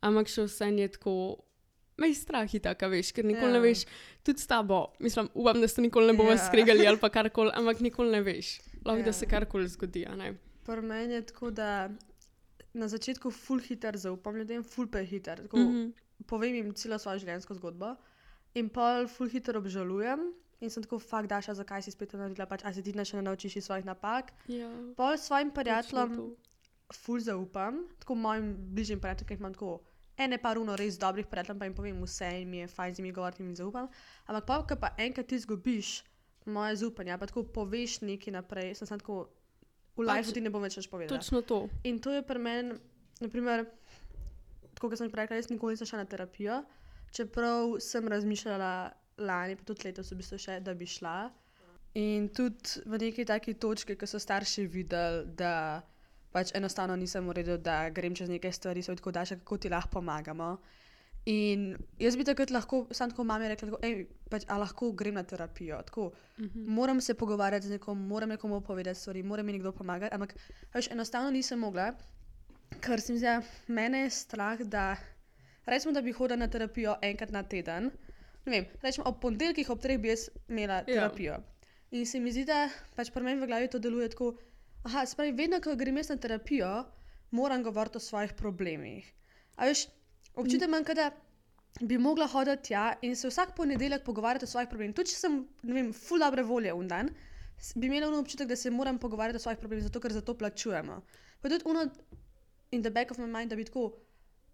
ampak še vse je tako. Me je strah tako, veš, ker nikoli ja. Ne veš, tudi s tabo. Mislim, upam, da se nikoli ne bomo Ja. skregali ali pa karkoli, ampak nikoli ne veš. Lahko ja. Da se karkoli zgodi. Pri meni je tako, da na začetku ful hiter zaupam ljudem, ful pa je hiter. Tako, Mm mm -hmm. Povem jim celo svojo življenjsko zgodbo in pol ful hiter obžalujem. In sem tako, fakt, daša, zakaj si spet to naredila, pač, a se ti še ne naučiš iz svojih napak. ja, Pol svojim točno prijateljem ful zaupam, tako mojim bližnjim prijateljem, ki jih imam tako ene pa runo res dobrih prijateljev, pa jim povem vse in mi je fajn z njimi govoriti in jim zaupam. Ampak pa, ko pa enkrat ti izgubiš moje zaupanje, pa tako poveš nekaj naprej, sem samo tako, v Pač, life ti ne bom več nič povedala. Točno to. In to je pri meni, naprimer, tako kot sem rekla, jaz nikoli nisem šla na terapijo, čeprav sem razmišljala lani, pa tudi letos v bistvu še, da bi šla. In tudi v neki taki točki, ko so starši videli, da pač enostavno nisem uredil, da grem čez neke stvari, so tako daš, kako ti lahko pomagamo. In jaz bi takrat lahko, sam tako mami rekla, tako, ej, pač, a lahko grem na terapijo. Tako, Mhm. moram se pogovarjati z nekom, moram nekomu povedati stvari, mora mi nekdo pomagati, ampak veš, enostavno nisem mogla, ker se mi zdi, da mene je strah, da rečemo, da bi hodila na terapijo enkrat na teden. Ne vem, rečemo ob ponedeljkih, ob treh bi jaz imela Ja. terapijo. In se mi zdi, da pač pri meni v glavi to deluje tako, se pravi, vedno, ko grem jaz na terapijo, moram govoriti o svojih problemih. A veš, občutek imam, kot da bi mogla hoditi tja in se vsak ponedeljek pogovarjati o svojih problemih. Tudi če sem, ne vem, full dobre volje un dan, bi imela ono občutek, da se moram pogovarjati o svojih problemih, zato ker za to plačujemo. Pa tudi ono in the back of my mind, da bi tako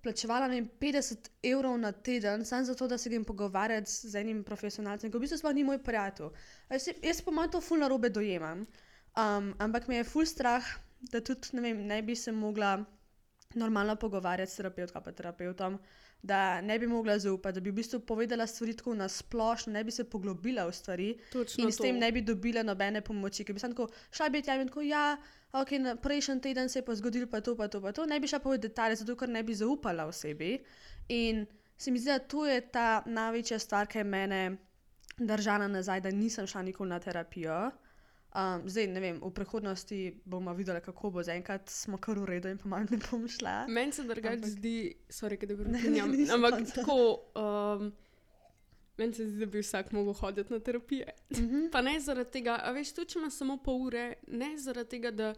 plačevala vem, 50 evrov na teden, samo zato, da se grem pogovarjati z enim profesionalcem, ki v bistvu sploh ni moj prijatelj. Jaz, jaz po mojem to ful narobe dojemam. Um, ampak me je ful strah, da tudi ne, vem, ne bi se mogla normalno pogovarjati s terapevtko pa terapeutom, da ne bi mogla zaupati, da bi v bistvu povedala stvari tako na splošno, ne bi se poglobila v stvari Točno in s to. tem ne bi dobila nobene pomoči. Ker bi samo tako šla bi tja in tako, ja, ok, prejšnji teden se je pa zgodilo pa to, pa to, pa to. Ne bi šla povedati detalje, zato ker ne bi zaupala osebi. In se mi zdi, da to je ta največja stvar, ki je mene držala nazaj, da nisem šla nikoli na terapijo. Um, zdaj, ne vem, v prihodnosti bomo videli, kako bo. Zaenkrat smo kar v redu in pa malo ne bom šla. Meni se drugače Ampak- zdi, sorry, da Ne, ne, prekinjam. nisem Ampak tako, um, meni se zdi, da bi vsak mogel hoditi na terapije. Mhm. Pa ne zaradi tega, a veš, tudi če imaš samo pol ure, ne zaradi tega, da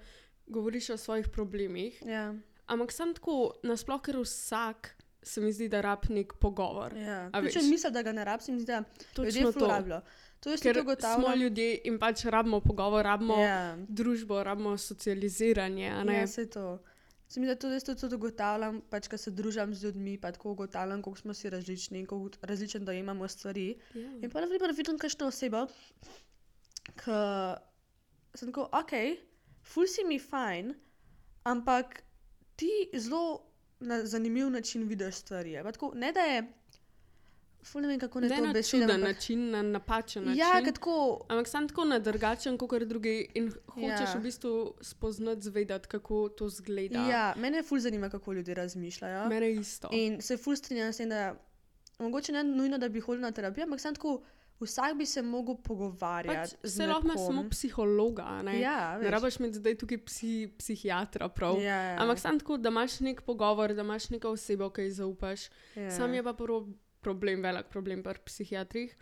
govoriš o svojih problemih, Ja, ampak sem tako, nasploh, ker vsak se mi zdi, da rab nek pogovor. ja. A Tudi Če misliš, da ga ne rabim, se mi zdi, da ljudje to. rabijo. To jaz Ker smo ljudje in pač rabimo pogovor, rabimo Ja. družbo, rabimo socializiranje. Ja, se to. Se mi zdi, da tudi jaz to ugotavljam, pač, ko se družim z ljudmi, pa tako ugotavljam, kako smo si različni in kako različno dojemamo stvari. Ja. In pa na primer vidim kakšno osebo, ki sem tako, ok, ful si mi fajn, ampak ti zelo na zanimiv način vidiš stvari. a pa Tako, ne da je, ful ne vem kako ne, Ne to na besedo. čuden način, na napačen način. Ja, tako, Ampak sem tako na drugačen, kot drugi in hočeš Ja. v bistvu spoznati, zvedati, kako to zgleda. ja, mene ful zanima, kako ljudje razmišljajo. Mene isto. In se ful strinjam s tem, da mogoče ne nujno, da bi hodil na terapijo, ampak sem tako, vsak bi se mogel pogovarjati. pač se lahko ima nekom. samo psihologa, ne. Ja, ne veš. rabiš imeti zdaj tukaj psi, psihiatra. Prav. Ja, ja. Ampak sem tako, da imaš nek pogovor, da imaš neko osebo, ki ji zaupaš. ja. Sam je pa prvo problem, velik problem pri psihiatrih,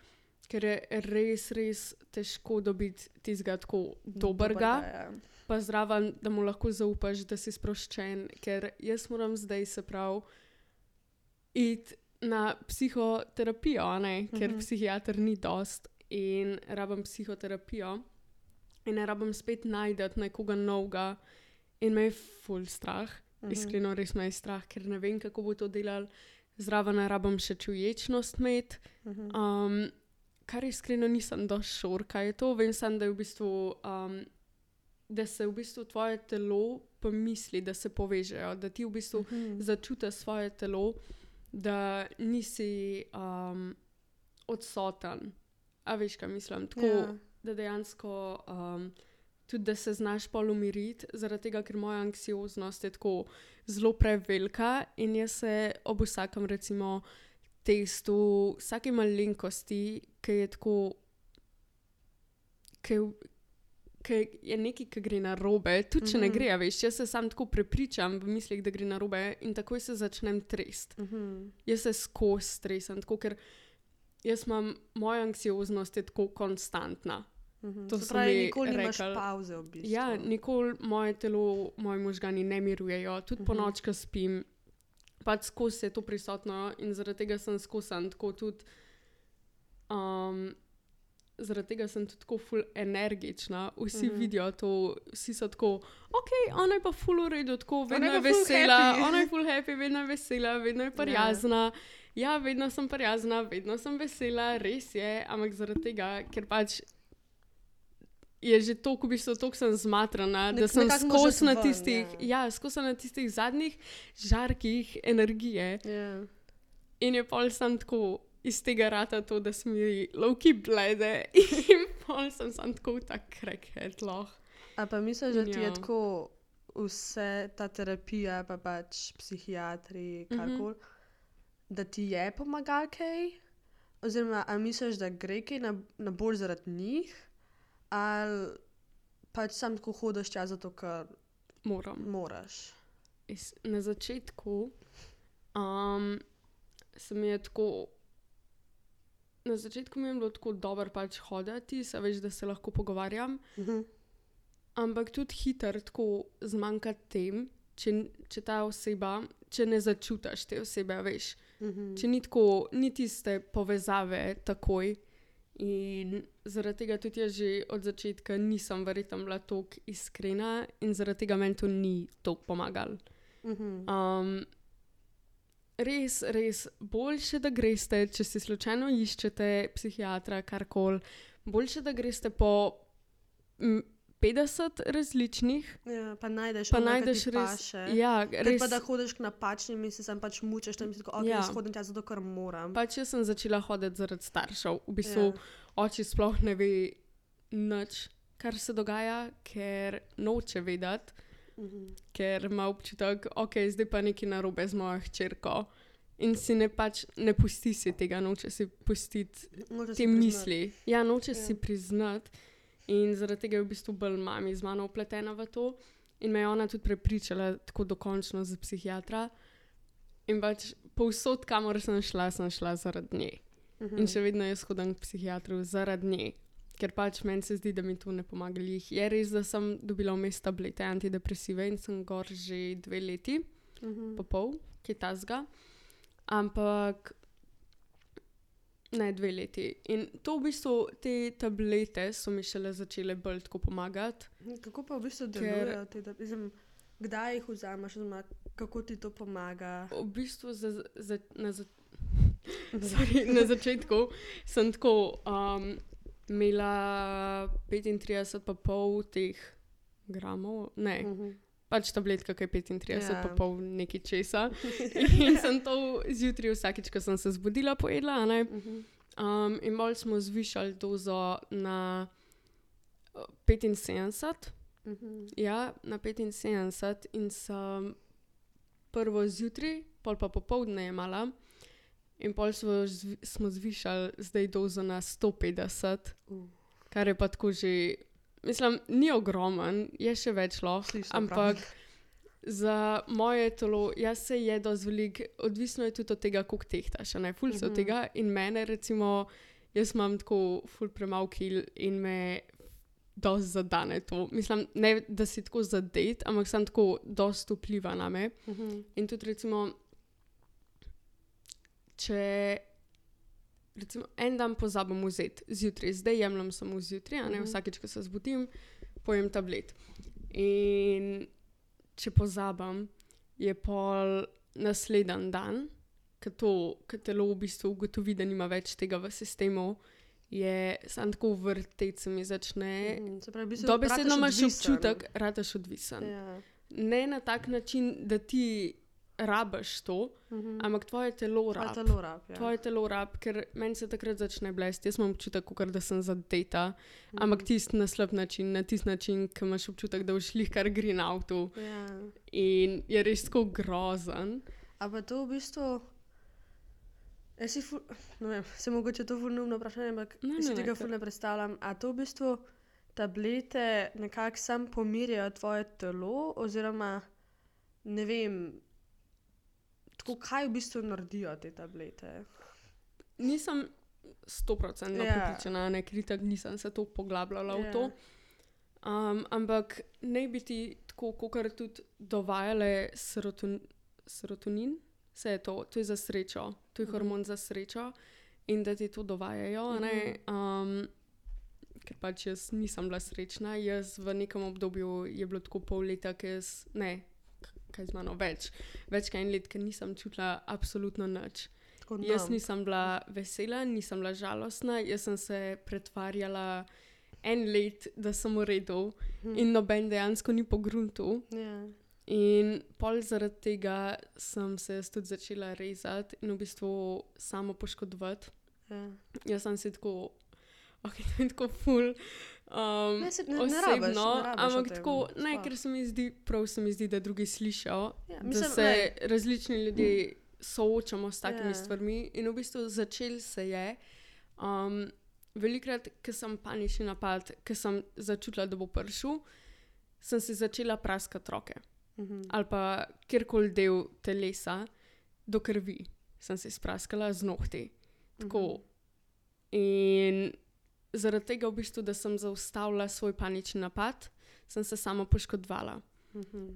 ker je res, res težko dobiti tistega tako dobrega. ja. pa zraven, da mu lahko zaupaš, da si sproščen, ker jaz moram zdaj se prav iti na psihoterapijo, ne? ker Mhm. uh -huh. psihiater ni dost in rabim psihoterapijo in ne rabim spet najdete nekoga novega in me je full strah. Uh Mhm. -huh. Iskreno, res me je strah, ker ne vem, kako bo to delal. Zraven rabim še čuječnost imeti. Mhm. Um, kar iskreno nisem došel šor, kaj je to. Vem samo, da, je v bistvu, um, da se v bistvu tvoje telo pa misli, da se povežejo, da ti v bistvu Mhm. začutiš svoje telo, da nisi um, odsoten. A veš, kaj mislim? Tako, Ja. da dejansko. Um, Tudi da se znaš pol umiriti, zaradi tega, ker moja anksioznost je tako zelo prevelika in jaz se ob vsakem, recimo, testu, vsake malenkosti, ki je tako, ki ki je nekaj, ki gre na robe, tudi če mm -hmm. ne Mhm. gre, veš, jaz se sam tako prepričam v mislih, da gre na robe in takoj se začnem trest. Mhm. Jaz se skozi stresam, tako ker jaz imam, moja anksioznost je tako konstantna. Mhm. To Se so pravi, mi nikoli nimaš rekli. pauze v bistvu. Ja, nikoli moje telo, moji možgani ne mirujejo, tudi uh -huh. po Mhm. noč, ko spim, pač skozi je to prisotno in zaradi tega sem skosan, tako tudi. Um, zaradi tega sem tudi tako ful energična, vsi Mhm. -huh. vidijo to, vsi so tako, ok, ona je pa ful uredu, tako vedno je je vesela, happy." ona je ful happy, vedno je vesela, vedno je prijazna. Ja, vedno sem prijazna, vedno sem vesela, res je, ampak zaradi tega, ker pač je že toliko, v bistvu, toliko sem zmatrana, da Nek- sem nekako moraš skozi na ven, tistih, ja. ja, skozi na tistih zadnjih žarkih energije. Ja. In je pol sem tako iz tega rata to, da smo mi lovki blede in pol sem sam tako tak crackhead loh. A pa misliš, da ti je Ja. tako vse ta terapija, pa pač psihiatri, Mhm. karkoli, mm -hmm. da ti je pomagal kaj? Oziroma, a misliš, da gre kaj na, na bolj zaradi njih, ali pač sam tako hodiš tja zato, ker Moram. moraš. Is, na začetku um, se mi je tako. Na začetku mi je bilo tako dobro pač hoditi, se veš, da se lahko pogovarjam, Mhm. ampak tudi hitro tako zmanjka tem, če, če ta oseba, če ne začutiš te osebe, veš. Mhm. Če ni tako, ni tiste povezave takoj. In zaradi tega tudi jaz že od začetka nisem verjetno bila tako iskrena in zaradi tega meni to ni tako pomagalo. Mhm. Um, res, res, boljše, da greste, če si slučajno iščete psihiatra, karkoli, boljše, da greste po m, 50 različnih, Ja, pa najdeš, pa ono, najdeš res. paše. Ja, Ker res. pa da hodiš k napačnim in se sam pač mučeš, tam si tako, ok, Ja. hodim tja zato, ker moram. Pač jaz sem začela hoditi zaradi staršev. V bistvu ja. oči sploh ne ve nič, kar se dogaja, ker noče vedeti, Mhm. ker ima občutek, ok, zdaj pa nekaj narobe z mojo hčerko. In si ne pač ne pusti si tega, noče si pustiti Moraš te si misli. Ja, noče Ja. si priznati. In zaradi tega je v bistvu bolj mami z mano upletena v to. In me je ona tudi prepričala, tako dokončno za psihiatra. In pač povsod, kamor sem šla, sem šla zaradi nje. Mhm. In še vedno jaz hodim k psihiatru zaradi nje. Ker pač meni se zdi, da mi to ne pomaga. Lih. Je res, da sem dobila vmes tablete antidepresive in sem gor že dve leti, Mhm. pa pol, ki je tasga. Ampak ne dve leti. In to v bistvu, te tablete so mi šele začele bolj tako pomagati. Kako pa v bistvu delujejo te, mislim, kdaj jih vzameš, oziroma kako ti to pomaga? V bistvu za, za, na, za, sorry, na začetku sem tako um, imela 35 pa pol teh gramov, ne, Mhm. pač tabletka, ki je 35 Ja. pa pol nekaj česa. In sem to zjutraj vsakič, ko sem se zbudila, pojedla. Ne? Mhm. Um, in bolj smo zvišali dozo na uh, 75. Mhm. Ja, na 75 in sem prvo zjutraj, pol pa popoldne jemala. In pol smo, smo zvišali zdaj dozo na 150, Uh, kar je pa tako že, mislim, ni ogromen, je še več lahko, ampak prav. za moje telo, jaz se jedo z velik, odvisno je tudi od tega, koliko tehtaš, a ne ful se od Mhm. tega. In mene, recimo, jaz imam tako ful premal kil in me dosti zadane to. Mislim, ne da si tako zadet, ampak sem tako dosti vpliva na me. Mhm. In tudi, recimo, če recimo, en dan pozabim vzeti zjutraj, zdaj jemljem samo zjutraj, a ne Mhm. vsakeč, ko se zbudim, pojem tablet. In če pozabim, je pol naslednji dan, ko telo v bistvu ugotovi, da nima več tega v sistemu. Je samo tako vrteti, se mi začne. Se pravi, v bistvu Dobesedno imaš občutek, da rataš odvisen. Ja. Ne na tak način, da ti rabiš to, Mhm. ampak tvoje telo Tvoje rabi. telo rab. Ja. Tvoje telo rab, ker meni se takrat začne blesti. Jaz imam občutek, kot da sem zadeta, ampak Mhm. tisti na slab način, na tisti način, ki imaš občutek, da boš lih kar green avto Ja. in je res tako grozen. A pa to v bistvu. Jaz si, ful, ne vem, se mogoče to fulnumno vprašanje, ampak Ne, ne, si tega ful ne predstavljam. A to v bistvu tablete nekako sam pomirjajo tvoje telo, oziroma ne vem, tako kaj v bistvu naredijo te tablete. Nisem stoprocentno Ja. prepričana, ne kritik, nisem se to poglabljala v Ja. to. Um, ampak ne bi ti tako, kot tudi dovajale seroton, serotonin, vse je to, to je za srečo, to je Mhm. hormon za srečo in da ti to dovajajo. a Ne, um, ker pač jaz nisem bila srečna, jaz v nekem obdobju je bilo tako pol leta, ki jaz ne. Kaj z mano več, več kot en let, ker nisem čutila absolutno nič. Tako Jaz nam. nisem bila vesela, nisem bila žalostna, jaz sem se pretvarjala en let, da sem v redu Hm. in noben dejansko ni pogruntu. Ja. In pol zaradi tega sem se jaz tudi začela rezati in v bistvu samo poškodovati. Ja. Jaz sem si tako, ok, to je tako ful. Um, Ne, se- ne- ne osebno, rabiš- ne rabiš ampak tako, ne, ker se mi zdi, prav se mi zdi, da drugi slišijo, Ja, da mislim, se lej. različni ljudje soočamo s takimi Ja. stvarmi. In v bistvu začel se je. Um, velikrat, ko sem panični napad, ko sem začutila, da bo prišel, sem si začela praskati roke Mhm. ali pa kjerkoli del telesa, do krvi sem se spraskala z nohti. Tako. Mhm. In zaradi tega, v bistvu, da sem zaustavila svoj panični napad, sem se sama poškodovala. Mhm.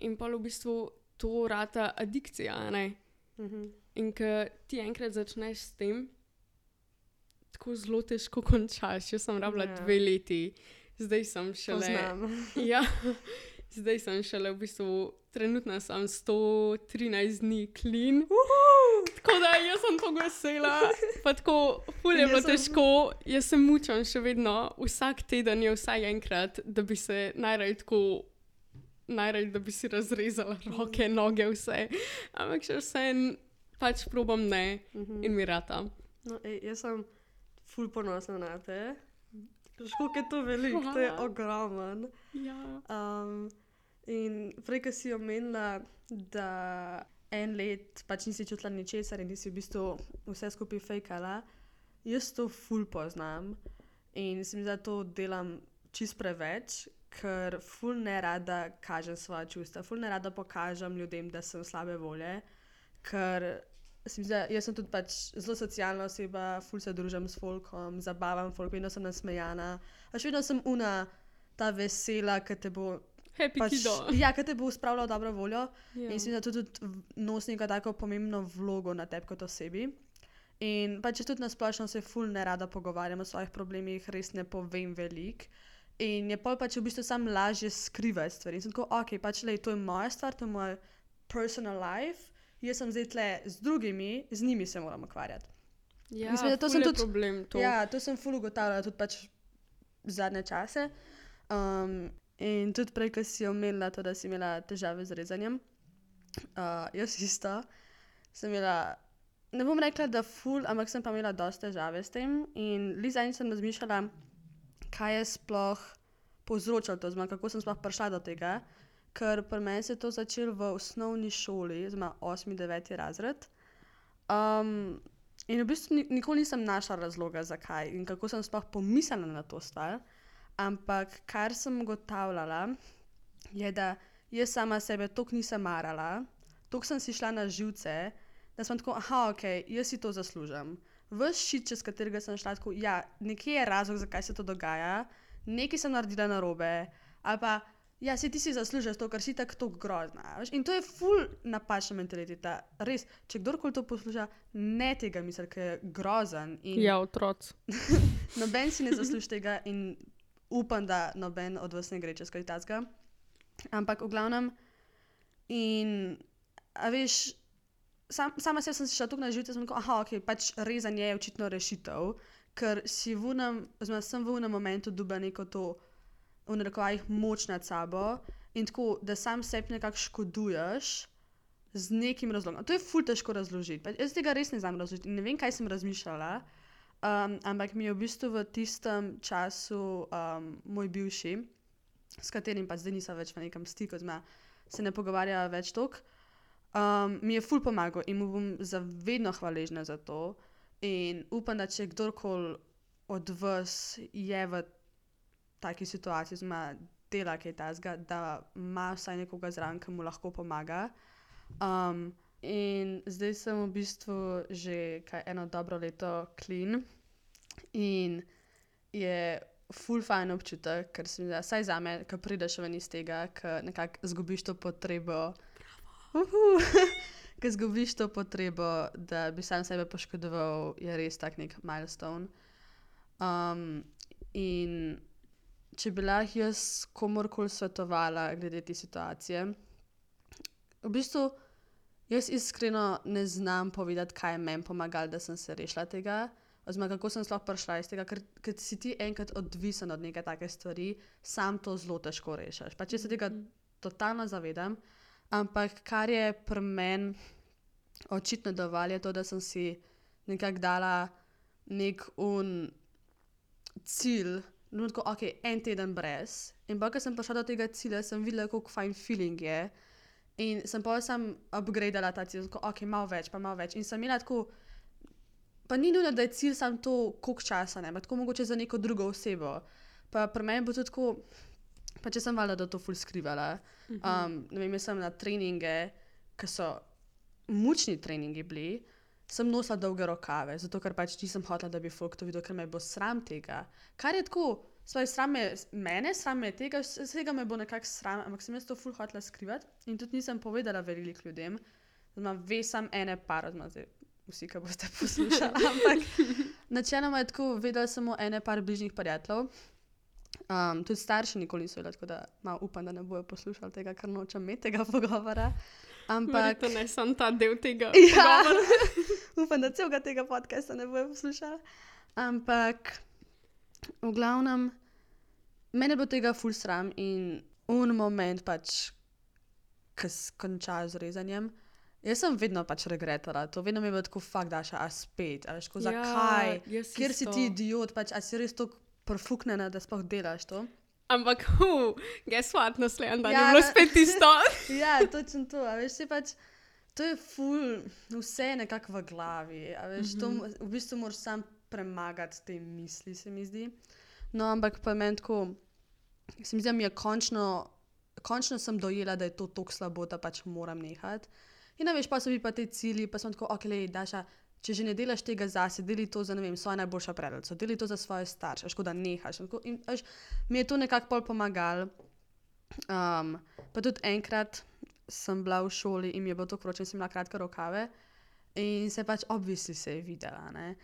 In pa v bistvu to rata adikcija. a ne? Mhm. In ko ti enkrat začneš s tem, tako zelo težko končaš. Jaz sem rabila Ja. dve leti, zdaj sem šele. Poznam. Ja, zdaj sem šele v bistvu, trenutno sem 113 dni klin. Tako da jaz sem tako vesela, pa tako ful je bilo sem- težko, jaz se mučam še vedno, vsak teden je vsaj enkrat, da bi se najraje tako. Najraje, da bi si razrezala roke, noge, vse. Ampak še vsem pač probam ne Mhm. in mi rata. No, ej, jaz sem ful ponosna na te. Školiko je to veliko, to je ogromen. Ja. Um, in prej, ko si omenila, da en let pač nisi čutila ničesar in nisi v bistvu vse skupaj fejkala, jaz to ful poznam in se mi da to delam čist preveč, ker ful ne rada kažem svoje čustva, ful ne rada pokažem ljudem, da sem slabe volje, ker se mi zdi, da jaz sem tudi pač zelo socialna oseba, ful se družim s folkom, zabavam folk, vedno sem nasmejana, a še vedno sem una ta vesela, ki te bo. Happy Pač, kido. ja, ki te bo spravljala v dobro voljo. Ja. In mislim, da to tudi nosi neko tako pomembno vlogo na tebi kot osebi. In pač jaz tudi na splošno se ful ne rada pogovarjam o svojih problemih, res ne povem veliko. In je pol pač v bistvu sam lažje skrivati stvari. In sem tako, ok, pač le, to je moja stvar, to je moj personal life, jaz sem zdaj tle z drugimi, z njimi se moram ukvarjati. Ja, Mislim, da to sem je tudi- problem. To. Ja, to sem ful ugotavljala tudi pač zadnje čase. Um, in tudi prej, ko si omenila to, da si imela težave z rezanjem. Uh, jaz isto sem imela, ne bom rekla, da ful, ampak sem pa imela dosta težave s tem. In lizajn sem razmišljala, kaj je sploh povzročalo to, oziroma kako sem sploh prišla do tega. Ker pri meni se je to začelo v osnovni šoli, oziroma 8-9 razred. Um, in v bistvu ni, nikoli nisem našla razloga, zakaj in kako sem sploh pomislila na to stvar. Ampak kar sem ugotavljala, je, da jaz sama sebe toliko nisem marala, toliko sem si šla na živce, da sem tako, ah, ok, jaz si to zaslužim. Ves šit, čez katerega sem šla, tako, ja, nekje je razlog, zakaj se to dogaja, nekaj sem naredila narobe, ali pa, ja, si ti si zaslužiš to, ker si tako grozna. a veš. In to je ful napačna mentaliteta. Res, če kdorkoli to posluša, ne tega misli, ker je grozen. In ja otroci. Noben si ne zasluži tega in upam, da noben od vas ne gre čez kaj takega. Ampak v glavnem, in a veš, sam, sama sebi sem se šla tukaj na živce, sem rekel, ah, ok, pač rezanje je očitno rešitev, ker si v unem, oziroma sem v unem momentu dobila neko to, v narekovajih, moč nad sabo in tako, da sam sebi nekako škoduješ. Z nekim razlogom. To je ful težko razložiti. Jaz tega res ne znam razložiti. in Ne vem, kaj sem razmišljala. Um, ampak mi je v bistvu v tistem času um, moj bivši, s katerim pa zdaj nisem več v nekem stiku, oziroma se ne pogovarjava več toliko, um, mi je ful pomagal in mu bom za vedno hvaležna za to. In upam, da če kdorkoli od vas je v taki situaciji, oziroma dela kaj tasga, da ima vsaj nekoga zraven, ki mu lahko pomaga. In zdaj sem v bistvu že kaj, eno dobro leto clean in je full fajn občutek, ker se mi zdi, vsaj za me, ki prideš ven iz tega, ki nekako zgubiš to potrebo. Ki zgubiš to potrebo, da bi sam sebe poškodoval, je res tak nek milestone. Um, in če bi lahko jaz komorkoli svetovala glede te situacije, v bistvu jaz iskreno ne znam povedati, kaj je meni pomagalo, da sem se rešila tega, oziroma kako sem sploh prišla iz tega, ker, ker si ti enkrat odvisen od neke take stvari, sam to zelo težko rešiš. Pa če se tega totalno zavedam, ampak kar je pri meni očitno dovolj, je to, da sem si nekako dala nek un cilj. No, tako, ok, en teden brez. In pa, ko sem prišla do tega cilja, sem videla, kako fajn feeling je. In sem pa sem upgradeala ta cilj, tako, ok, malo več, pa malo več. In sem imela tako, pa ni nujno, da je cilj samo to, koliko časa ne, tako mogoče za neko drugo osebo. Pa pri meni bo to tako, pa če sem valjda, da to ful skrivala. Um, ne vem, jaz sem na treninge, ki so mučni treningi bili, sem nosila dolge rokave, zato ker pač nisem hotela, da bi folk to videl, ker me bo sram tega. Kar je tako, svoj sram je mene, sram je tega, vse- vsega me bo nekako sram, ampak sem jaz to ful hotela skrivati in tudi nisem povedala veliko ljudem. Zdaj, ve sam ene par, oziroma zdaj vsi, ki boste poslušali, ampak načeloma je tako, vedela samo ene par bližnjih prijateljev. Um, tudi starši nikoli niso vedeli, tako da malo upam, da ne bojo poslušali tega, ker nočem imeti tega pogovora. Ampak Verjetno ne sem ta del tega. Ja. upam, da celega tega podcasta ne bojo poslušali. Ampak v glavnem, meni je bilo tega ful sram in un moment pač, ki se konča z rezanjem. Jaz sem vedno pač regretala, to vedno mi je bilo tako fakt, da še a spet, a veš, ko, zakaj, Ja, jaz ker si isto. ti idiot, pač a si res tako profuknjena, da sploh delaš to. Ampak, hu, guess what, naslednji dan Ja, je bilo ne. spet isto. Ja, točno to. a Veš, saj pač, to je ful, vse je nekako v glavi. a Veš, mm -hmm. to, mo- v bistvu moraš sam premagati te misli, se mi zdi. No, ampak pa meni tako, se mi zdi, da mi je končno, končno sem dojela, da je to tako slabo, da pač moram nehati. In ne veš, pa so mi pa te cilji, pa sem tako, ok, le, daša. Če že ne delaš tega zase, deli to za ne vem, svojo najboljšo predelico, deli to za svoje starše, škoda nehaš. In, tako- in, veš, mi je to nekako pol pomagalo. Um, pa tudi enkrat sem bila v šoli in mi je bilo to vroče, sem imela kratke rokave in se pač obvisi se je videla. Ne?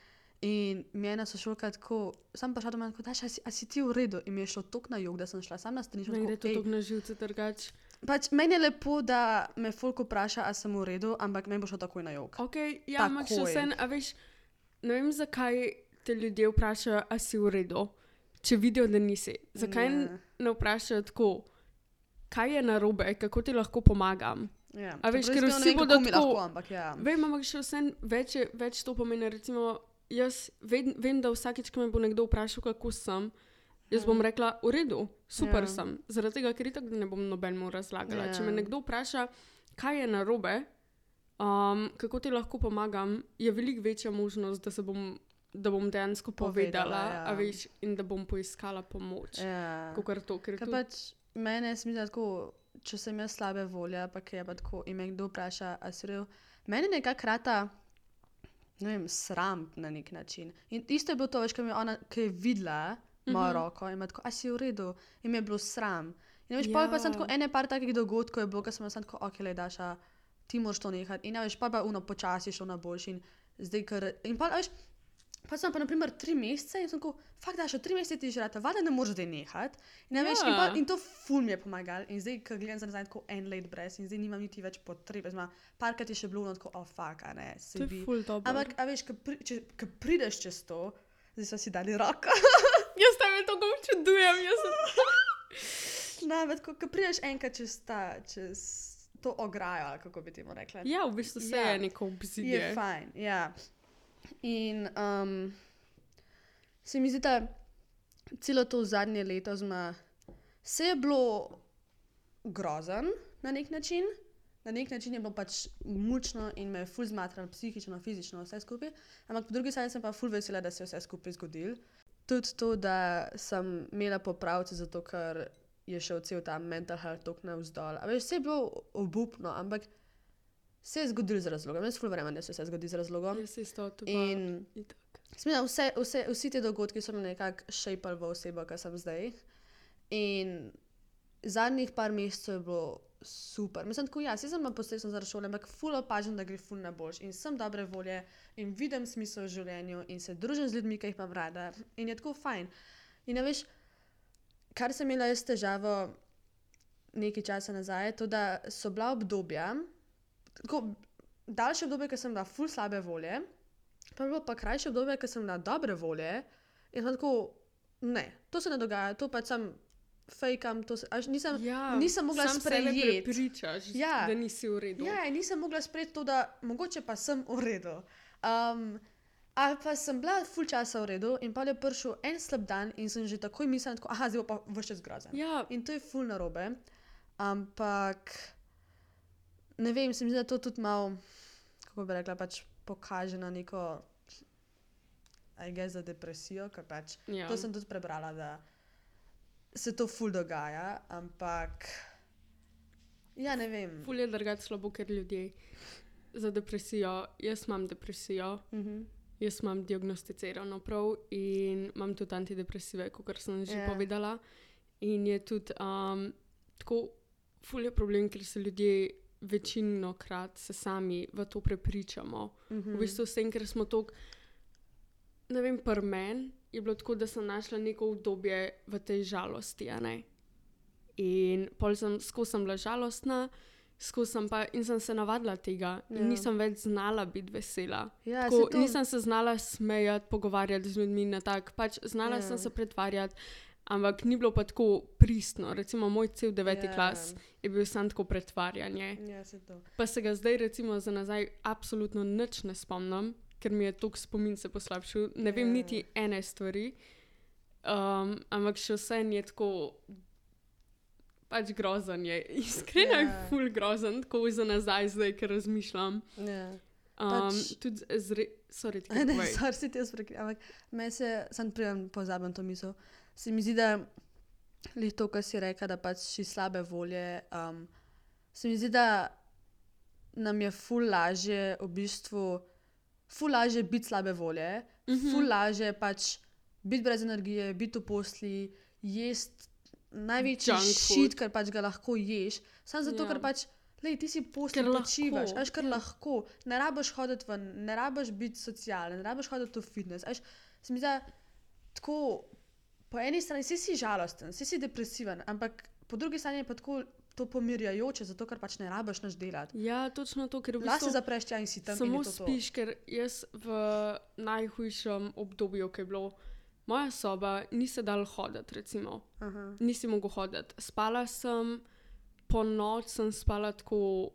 In mi je ena sošolka tako, sem pa šla doma in tako, daš, a si, si ti v redu? In mi je šlo tok na jug, da sem šla sam na stranišče. Meni gre to tako na živce drugače. Pač meni je lepo, da me folk vpraša, a sem v redu, ampak meni bo šlo takoj na jug. Ok, ja, ampak še vse, a veš, ne vem, zakaj te ljudje vprašajo, a si v redu, če vidijo, da nisi. Zakaj Ne. ne, ne vprašajo tako, kaj je narobe, kako ti lahko pomagam. Ja. A veš, ker ne vsi bodo tako- Lahko, ampak ja. Vem, ampak še vse več, več to pomeni. Recimo, jaz vem, vem, da vsakeč, ko me bo nekdo vprašal, kako sem, jaz bom rekla, v redu, super Ja. sem. Zaradi tega, ker itak ne bom nobenemu razlagala. Ja. Če me Ja. nekdo vpraša, kaj je narobe, um, kako ti lahko pomagam, je veliko večja možnost, da, se bom, da bom dejansko Povedala, povedala, ja. veš, in da bom poiskala pomoč. ja. Kakor to, ker Ker tudi, pač mene se mi zdi tako, če sem jaz slabe volje, pa kaj je pa tako, in me kdo vpraša, a si rev. Mene nekako rata, ne vem, sram na nek način. In isto je bilo to, veš, ko mi je ona, ki je videla mojo Mhm. roko in ima tako, a si v redu, in me je bilo sram. In veš, ja. pa sem Ja. tako, ene par takih dogodkov je bilo, ko sem samo tako, ok, le daša, ti moraš to nehati. In veš, pa pa uno počasi šlo na boljši in zdaj, ker, in pa, veš, Pa sem pa, na primer, tri mesece in sem tako, fakt, da še tri mesece ti že rata, valjda ne moreš zdaj nehati. In, ja. veš, in, pa, Ja. in to ful mi je pomagalo. In zdaj, ko gledam za nazaj, tako en let brez in zdaj nimam niti več potrebe. Zma, parkrat je še bilo, no, tako, oh, fuck, a ne, se to bi. je ful dobro. Ampak, a veš, ko pri, če- ko prideš čez to, zdaj so si dali roko. jaz te to občudujem, jaz sem. ampak, ko, ko prideš enkrat čez, ta, čez to ograjo, kako bi temu rekla. Ja, v bistvu se Ja. je neko Je obzidje. fajn, ja. In um, se mi zdi, da celo to zadnje leto zma, se je bilo grozen na nek način. Na nek način je bilo pač mučno in me je ful zmatralo, psihično, fizično, vse skupaj. Ampak po drugi strani sem pa ful vesela, da se je vse skupaj zgodilo. Tudi to, da sem imela popravce, zato ker je šel cel ta mental health tok navzdol. A veš, vse je bilo obupno, ampak se je zgodilo z razlogom. Jaz ful verjamem, da se vse zgodi z razlogom. Jaz isto to pa In. Smela, vse, vse, vsi ti dogodki so me nekako šejpali v osebo, ki sem zdaj. In zadnjih par mesecev je bilo super. Mislim, tako ja, jaz sem na posebno zaradi šole, ampak ful opažam, da gre ful na boljš. In sem dobre volje in vidim smisel v življenju in se družim z ljudmi, ki jih imam rada. In je tako fajn. In ne veš, kar sem imela jaz težavo nekaj časa nazaj, je to, da so bila obdobja, tako daljše obdobje, ko sem bila ful slabe volje. Pa je bilo pa krajše obdobje, ker sem na dobre volje in sem tako, ne, to se ne dogaja, to pač sem fejkam, to se, až nisem, Ja, nisem mogla sprejeti. prepričaš, Ja. da nisi v redu. ja, nisem mogla sprejeti to, da mogoče pa sem v redu. Um, ali pa sem bila ful časa v redu in pa je prišel en slab dan in sem že takoj mislila, tako, aha, zdaj pa vse čas grozen. ja In to je ful narobe, ampak ne vem, se mi zdi, da to tudi malo, kako bi rekla, pač pokaže na neko, aj gre za depresijo, ker pač ja. to sem tudi prebrala, da se to ful dogaja, ampak ja, ne vem. Ful je drugače slabo, ker ljudje za depresijo, jaz imam depresijo, Mhm. jaz imam diagnosticirano prav in imam tudi antidepresive, kot sem že Ja. yeah. povedala. In je tudi um, tako, ful je problem, ker se ljudje večino krat se sami v to prepričamo. Mhm. V bistvu s tem, ker smo tako, ne vem, pri meni je bilo tako, da sem našla neko obdobje v tej žalosti. In pol sem skozi sem bila žalostna, sem pa in sem se navadila tega. Ja. Nisem več znala biti vesela. ja, Tako, to, Nisem se znala smejati, pogovarjati z ljudmi na tak. Pač znala ja. sem se pretvarjati, ampak ni bilo pa tako pristno. Recimo moj cel deveti Ja. ja. klas je bil samo tako pretvarjanje. Ja, se to. Pa se ga zdaj, recimo, za nazaj absolutno nič ne spomnim, ker mi je tok spomin se poslabšal. Ne vem Ja. niti ene stvari, um, ampak še vse je tako. Pač grozen je, iskreno je Ja. ful grozen, tako za nazaj, zdaj, ker razmišljam. Ja. Um, Pač- Tudi zre, sorry, Ne, tako sorry, si ti jaz prekrivam, ampak meni se, sem prijem pozabim to misel. Se mi zdi, da Lih to, kar si rekel, da pač si slabe volje. Um, se mi zdi, da nam je ful lažje v bistvu, ful lažje biti slabe volje, mm -hmm. ful lažje pač biti brez energije, biti v posli, jesti največji šit, kar pač ga lahko ješ. Samo zato, Ja. ker pač. Lej, ti si posel, lahko, počivaš, veš, kar ja. lahko. Ne rabiš hoditi ven, ne rabiš biti socialen, ne rabiš hoditi v fitness. Veš, se mi zdi, da tako, po eni strani si, si žalosten, si, si depresiven, ampak po drugi strani je pa tako to pomirjajoče, zato ker pač ne rabiš naš delati. Ja, točno to, ker v Lahko se bistvu zapreš tja in si tam. samo to to. spiš, ker jaz v najhujšem obdobju, ki je bilo, moja soba ni se dal hoditi, recimo. Aha. Nisi mogel hoditi. Spala sem, po noč sem spala tako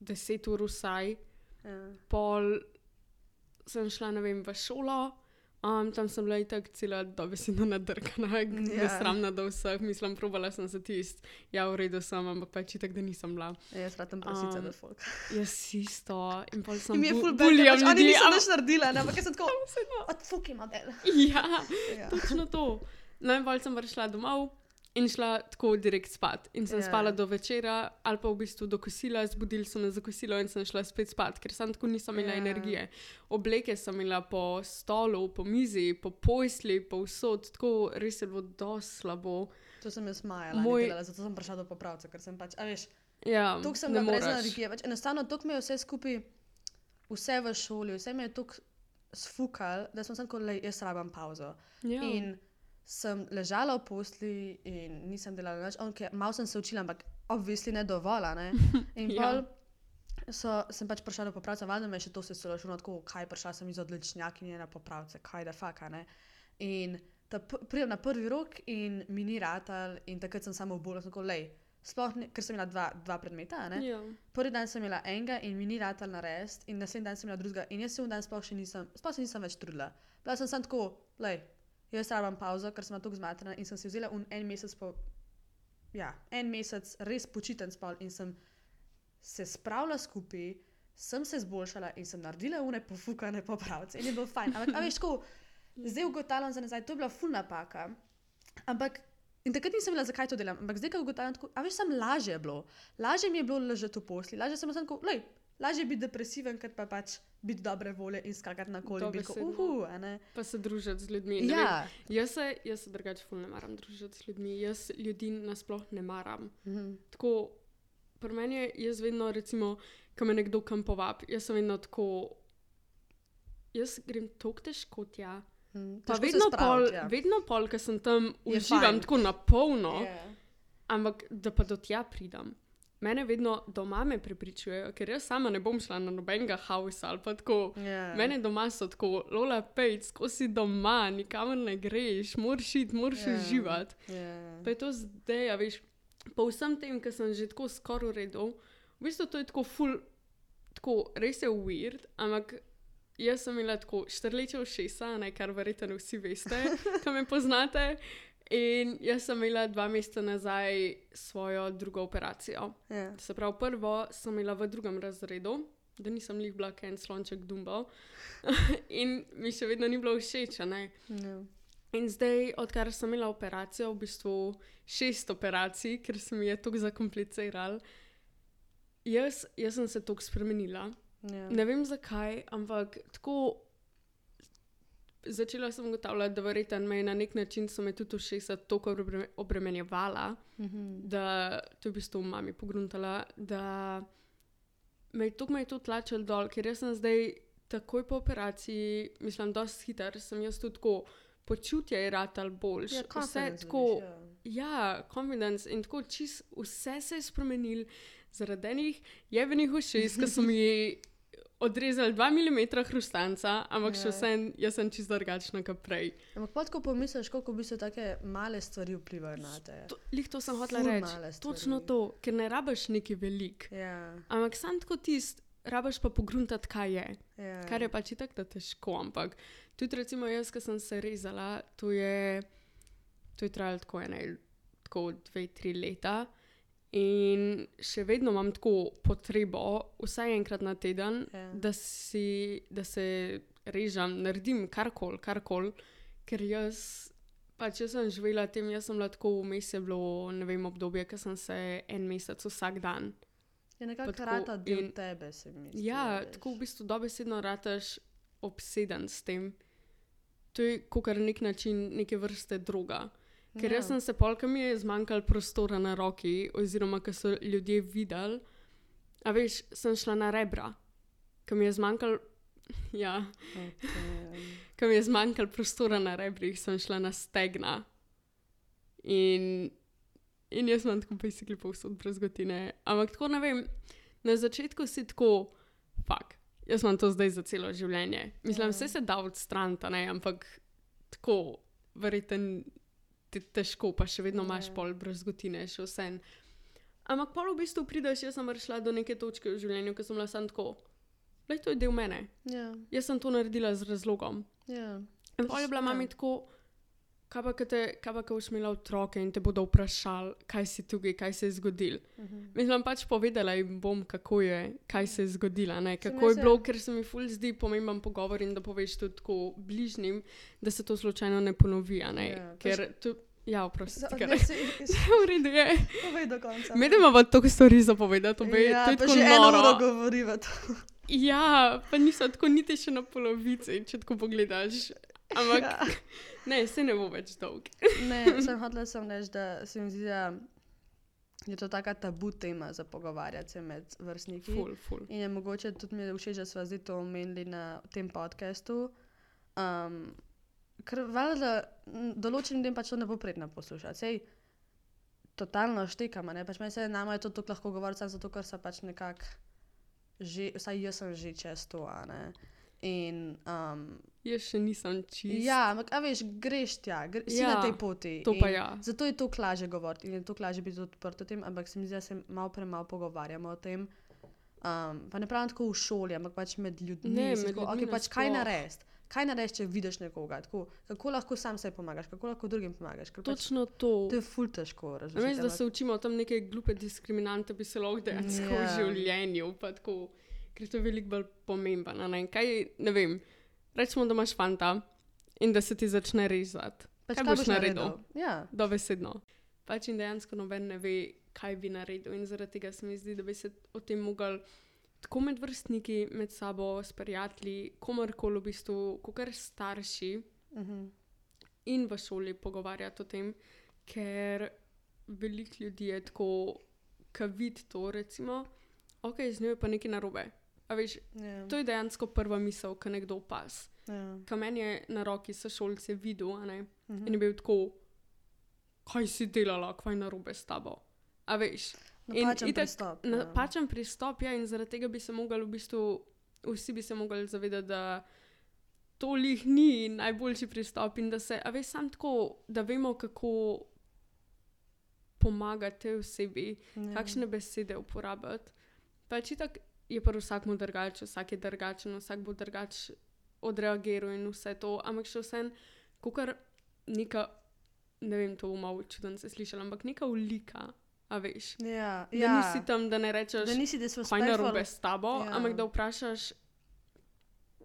10 ur vsaj, Ja. pol sem šla, ne vem, v šolo. Um, tam sem bila itak cela dobesedno nadrkana, Ja. yeah. nesramna do vseh, mislim, probala sem se tist, ja, v redu sem, ampak pač itak, da nisem bila. Jaz ratam prasica, Um, da folk. Jaz isto. In pol sem In mi je full bulijam bad, pač oni niso ampak- nič naredila, ne, ampak jaz sem tako, odfuki model. Ja, Ja. točno to. No, in bolj sem prišla domov in šla tako direkt spat. In sem Ja. yeah. spala do večera, ali pa v bistvu do kosila, zbudili so me za kosilo in sem šla spet spat, ker sem tako nisem imela Ja. yeah. energije. Obleke sem imela po stolu, po mizi, po posli, po vsod, tako res je bilo dosti slabo. To sem jaz majala, Moj- Moj... zato sem prišla do popravca, ker sem pač, a veš, Ja, Tuk sem ne bila brez energije. Pač enostavno, tuk me je vse skupaj, vse v šoli, vse me je tuk sfukal, da sem tako, da jaz rabim pauzo. Ja. In sem ležala v posli in nisem delala več. Okay, malo sem se učila, ampak obvisli ne dovolj. a Ne? In Ja. pol so, sem pač prišla do popravca, valjda me je še to se celo šlo, tako kaj prišla sem iz odličnjakinje na popravce, kaj da faka. Ne? In pridem na prvi rok in mi ni ratal in takrat sem samo bolj, tako lej. Sploh, ne, ker sem imela dva, dva predmeta? Ja. Prvi dan sem imela enega in mi ni ratal narediti, in naslednji dan sem imela drugega, in jaz se v dan sploh še nisem, sploh se nisem več trudila. Bila sem samo tako, lej, jaz rabim pauzo, ker sem tako zmatrana in sem si vzela en mesec po, ja, en mesec res počiten spol in sem se spravila skupaj, sem se zboljšala in sem naredila une pofukane popravce in je bilo fajn. Ampak, a veš, ko zdaj ugotavljam za nazaj, to je bila ful napaka. Ampak In takrat nisem vedela, zakaj to delam, ampak zdaj, ko ugotavljam, tako, a veš, sem lažje je bilo. Lažje mi je bilo ležati v posli, lažje sem samo tako, lej, lažje je biti depresiven, kot pa pač biti dobre volje in skakati na koli. Uhu. Pa se družiti z ljudmi. ne vem, Ja. Jaz se, jaz se drugače ful ne maram družiti z ljudmi, jaz ljudi nasploh ne maram. Mhm. Tako, pri meni je, jaz vedno, recimo, ko me nekdo kam povabi, jaz sem vedno tako, jaz grem tako težko tja. Mhm. Pa vedno pol, spraviti, ja. vedno pol, ker sem tam, uživam tako na polno, Ja. ampak da pa do tja pridem. Mene vedno doma me prepričujejo, ker jaz sama ne bom šla na nobenega hausa ali pa tako. Ja. Mene doma so tako, Lola, pejc, ko si doma, nikamor ne greš, moraš iti, moraš Ja. uživati. Ja. Pa je to zdaj, a veš, po vsem tem, ki sem že tako skoraj uredil, v bistvu to je tako ful, tako res je weird, ampak jaz sem imela tako štrleče ušesa, ne, kar verjetno vsi veste, ki me poznate. In jaz sem imela dva meseca nazaj svojo drugo operacijo. Ja. Se pravi, prvo sem imela v drugem razredu, da nisem jih bila en slonček dumbo. in mi še vedno ni bilo všeč. Ja. In zdaj, odkar sem imela operacijo, v bistvu šest operacij, ker se mi je tako zakompliciral, jaz, jaz sem se tako spremenila. Ja. Ne vem zakaj, ampak tako. Začela sem ugotavljati, da verjetno me je na nek način so me tudi ušesa tako obre- obremenjevala, Mhm. da to je v bistvu mami pogruntala, da me je tako me je to tlačilo dol, ker jaz sem zdaj takoj po operaciji, mislim, dosti hiter, sem jaz tudi tako, počutje je ratal boljš. Ja, vse confidence tako, dobiš, ja. ja, confidence in tako čist vse se je spremenil zaradi enih jebenih ušes, ki so mi odrezali 2 mm hrustanca, ampak še Ja. vsem, jaz sem čisto drugačna kot prej. Ampak pa tako pomisliš, koliko bi se take male stvari vplivajo na te. To, lih to sem hotela reči. Točno to, ker ne rabiš neki velik. Ja. Ampak sam tako tist, rabiš pa pogruntati, kaj je. Ja. Kar je pač tako da težko, ampak tudi recimo jaz, ki sem se rezala, to je, to je trajalo tako ene, tako dve, tri leta. In še vedno imam tako potrebo, vsaj enkrat na teden, Ja. da, si, da se režem, naredim karkoli, karkoli, ker jaz Pač jaz sem živela tem, jaz sem bila tako vmes je bilo, ne vem, obdobje, ko sem se en mesec vsak dan. Je Pa nekako tako rata del in- tebe, se mi zdi. Ja, veš. tako v bistvu dobesedno rataš obseden s tem. To je kot nek način, neke vrste droga. Ker Ja. jaz sem se polka mi je zmanjkalo prostora na roki, oziroma ker so ljudje videli, a veš, sem šla na rebra, ker mi je zmanjkalo. Ja, Okej. ker mi je zmanjkalo prostora na rebrih, sem šla na stegna. In, in jaz imam tako besikli povsod brez gotine. Ampak tako ne vem, na začetku si tako, fuk, jaz imam to zdaj za celo življenje. Mislim, Ja. vse se da odstraniti, ampak tako, verjeten, težko, pa še vedno imaš Ja. pol brez gotine, še vse. Ampak pol v bistvu prideš, jaz sem prišla do neke točke v življenju, ko sem bila sam tako, je to del mene. Ja, Jaz sem to naredila z razlogom. ja. In pol je bila mami tako, kaj pa, ko te- kaj pa, boš imela otroke in te bodo vprašali, kaj si tukaj, kaj se je zgodilo. Mhm. Mislim pač povedala jim bom, kako je, kaj se je zgodilo, ne, kako je bilo, ker se mi ful zdi pomemben pogovor in da poveš tudi tako bližnjim, da se to slučajno ne ponovi, ne, Ja, ker tu, ja, oprosti, Za- ker ne, si- v redu je. Povej do konca. Medema pa to stvari zapovedati, obe, ja, to je pa tako že eno uro noro. govoriva to. Ja, pa niso tako niti še na polovici, če tako pogledaš. Ampak Ja. ne, se ne bo več dolg. Ne, sem hotela sem reči, da se mi zdi, da je to taka tabu tema za pogovarjati se med vrstniki. Ful, ful. In je mogoče tudi mi je všeč, da smo zdaj to omenili na tem podkastu. Um, ker valjda določenim ljudem pač to ne bo prijetno poslušati. Sej, totalno štekamo, ne pač meni se nama je to tako lahko govoriti, zato ker so pač nekako, že, vsaj jaz sem že čez to, a ne. In um, Jaz še nisem čist. ja, ampak a veš, greš tja, gre, si Ja, na tej poti. to pa ja. Zato je to lažje govoriti in je to lažje biti odprt o tem, ampak se mi zdi, da se malo premalo pogovarjamo o tem. Um, pa ne pravim tako v šoli, ampak pač med ljudmi. Ne, med tako, ljudmi okay, pač kaj narediti? Kaj narediti, če vidiš nekoga? Tako, kako lahko sam sebi pomagaš, kako lahko drugim pomagaš? Ker Pač, Točno to. to je ful težko razumeti. Namesto, da se učimo tam neke glupe diskriminante, bi se lahko dejansko yeah. v Ja. življenju, pa tako, ker to je veliko bolj pomembno. Ne? Kaj, ne vem, rečemo, da imaš fanta in da se ti začne rezati. pač, kaj boš naredil? Ja, Dobesedno. Pač in dejansko noben ne ve, kaj bi naredil. In zaradi tega se mi zdi, da bi se o tem mogli tako med vrstniki, med sabo, s prijatelji, komorkoli v bistvu, kot kar starši uh -huh. in v šoli pogovarjati o tem, ker veliko ljudi je tako, ki vidi to, recimo, ok, z njo je pa nekaj narobe. A veš, ja, to je dejansko prva misel, ki nekdo pas. ja. Kamen je na roki sošolce videl, uh -huh. In je bil tako, kaj si delala, kaj je narobe s tabo. A veš, Napačen itak pristop. ja. ja. napačen pristop je ja, in zaradi tega bi se mogli v bistvu, vsi bi se mogli zavedati, da to lih ni najboljši pristop in da se, a veš, sam tako, da vemo, kako pomagati osebi, Ja. kakšne besede uporabiti. Pač itak je pa vsakmu drugače, vsak je drugačen, vsak bo drugače odreagiral in vse to, ampak še vsem, kot neka, ne vem, to bo malo čudno se slišala, ampak neka ulika, a veš. Ja, Da ja. nisi tam, da ne rečeš, da nisi kaj disrespectful. narobe s tabo, Ja. ampak da vprašaš,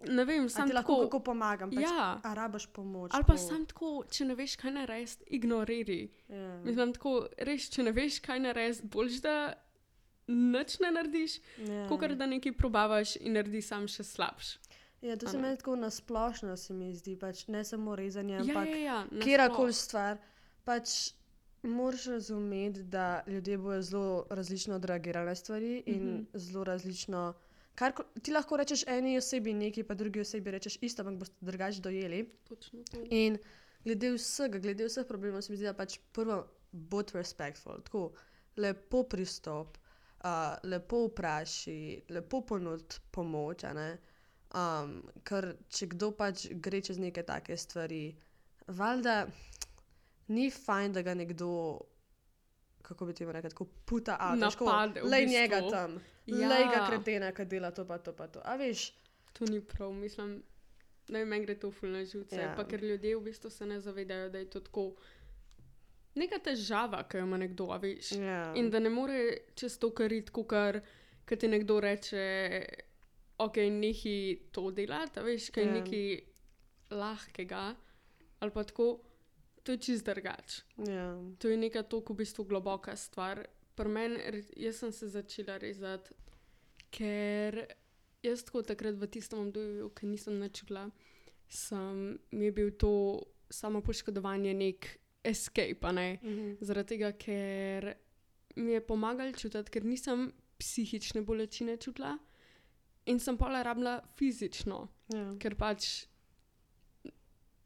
ne vem, sam lahko tako. kako pomagam. Pač, Ja. A rabaš pomoč. Ali pa tako. sam tako, če ne veš, kaj narediti, ignoriri. Ja. Mislim, tako, res, če ne veš, kaj narediti, boljš da nič ne narediš, Ja. kot da nekaj probavaš in narediš sam še slabš. Ja, to se meni tako nasplošno se mi zdi, pač ne samo rezanje, Ja, ampak ja, ja, kjerkoli stvar. Pač moraš razumeti, da ljudje bodo zelo različno odreagirali na stvari in mm -hmm. zelo različno. Kar, ti lahko rečeš eni osebi nekaj, pa drugi osebi rečeš isto, ampak boste drugače dojeli. Točno to. In glede vsega, glede vseh problemov, se mi zdi, da pač prvo bodi respectful, tako lepo pristop, lepo vpraši, lepo ponudi pomoč. a ne. Um, ker če kdo pač gre čez neke take stvari, valjda ni fajn, da ga nekdo. Kako bi ti rekel, tako puta avto, Napade, v le njega tam, ja. Le ga kretena, ki dela to, pa to, pa to. A veš, To ni prav, mislim. Ne vem, meni gre to fulno živce. Ja. Pa ker ljudje v bistvu se ne zavedajo, da je to tako neka težava, ki jo ima nekdo, veš. ja. In da ne more čez to kariti, kot kar ti nekdo reče, ok, nehi to delati, veš, kaj Ja. nekaj lahkega. Ali pa tako, to je čist drugače. Ja. To je neka tako v bistvu globoka stvar. Pri meni, jaz sem se začela rezati, ker jaz tako takrat v tistem obdobju, ki nisem načela, sem mi je bil to samo poškodovanje nek escape, ne. Mhm. Zaradi tega, ker mi je pomagalo čutiti, ker nisem psihične bolečine čutila in sem pa rabila fizično, Ja. ker pač.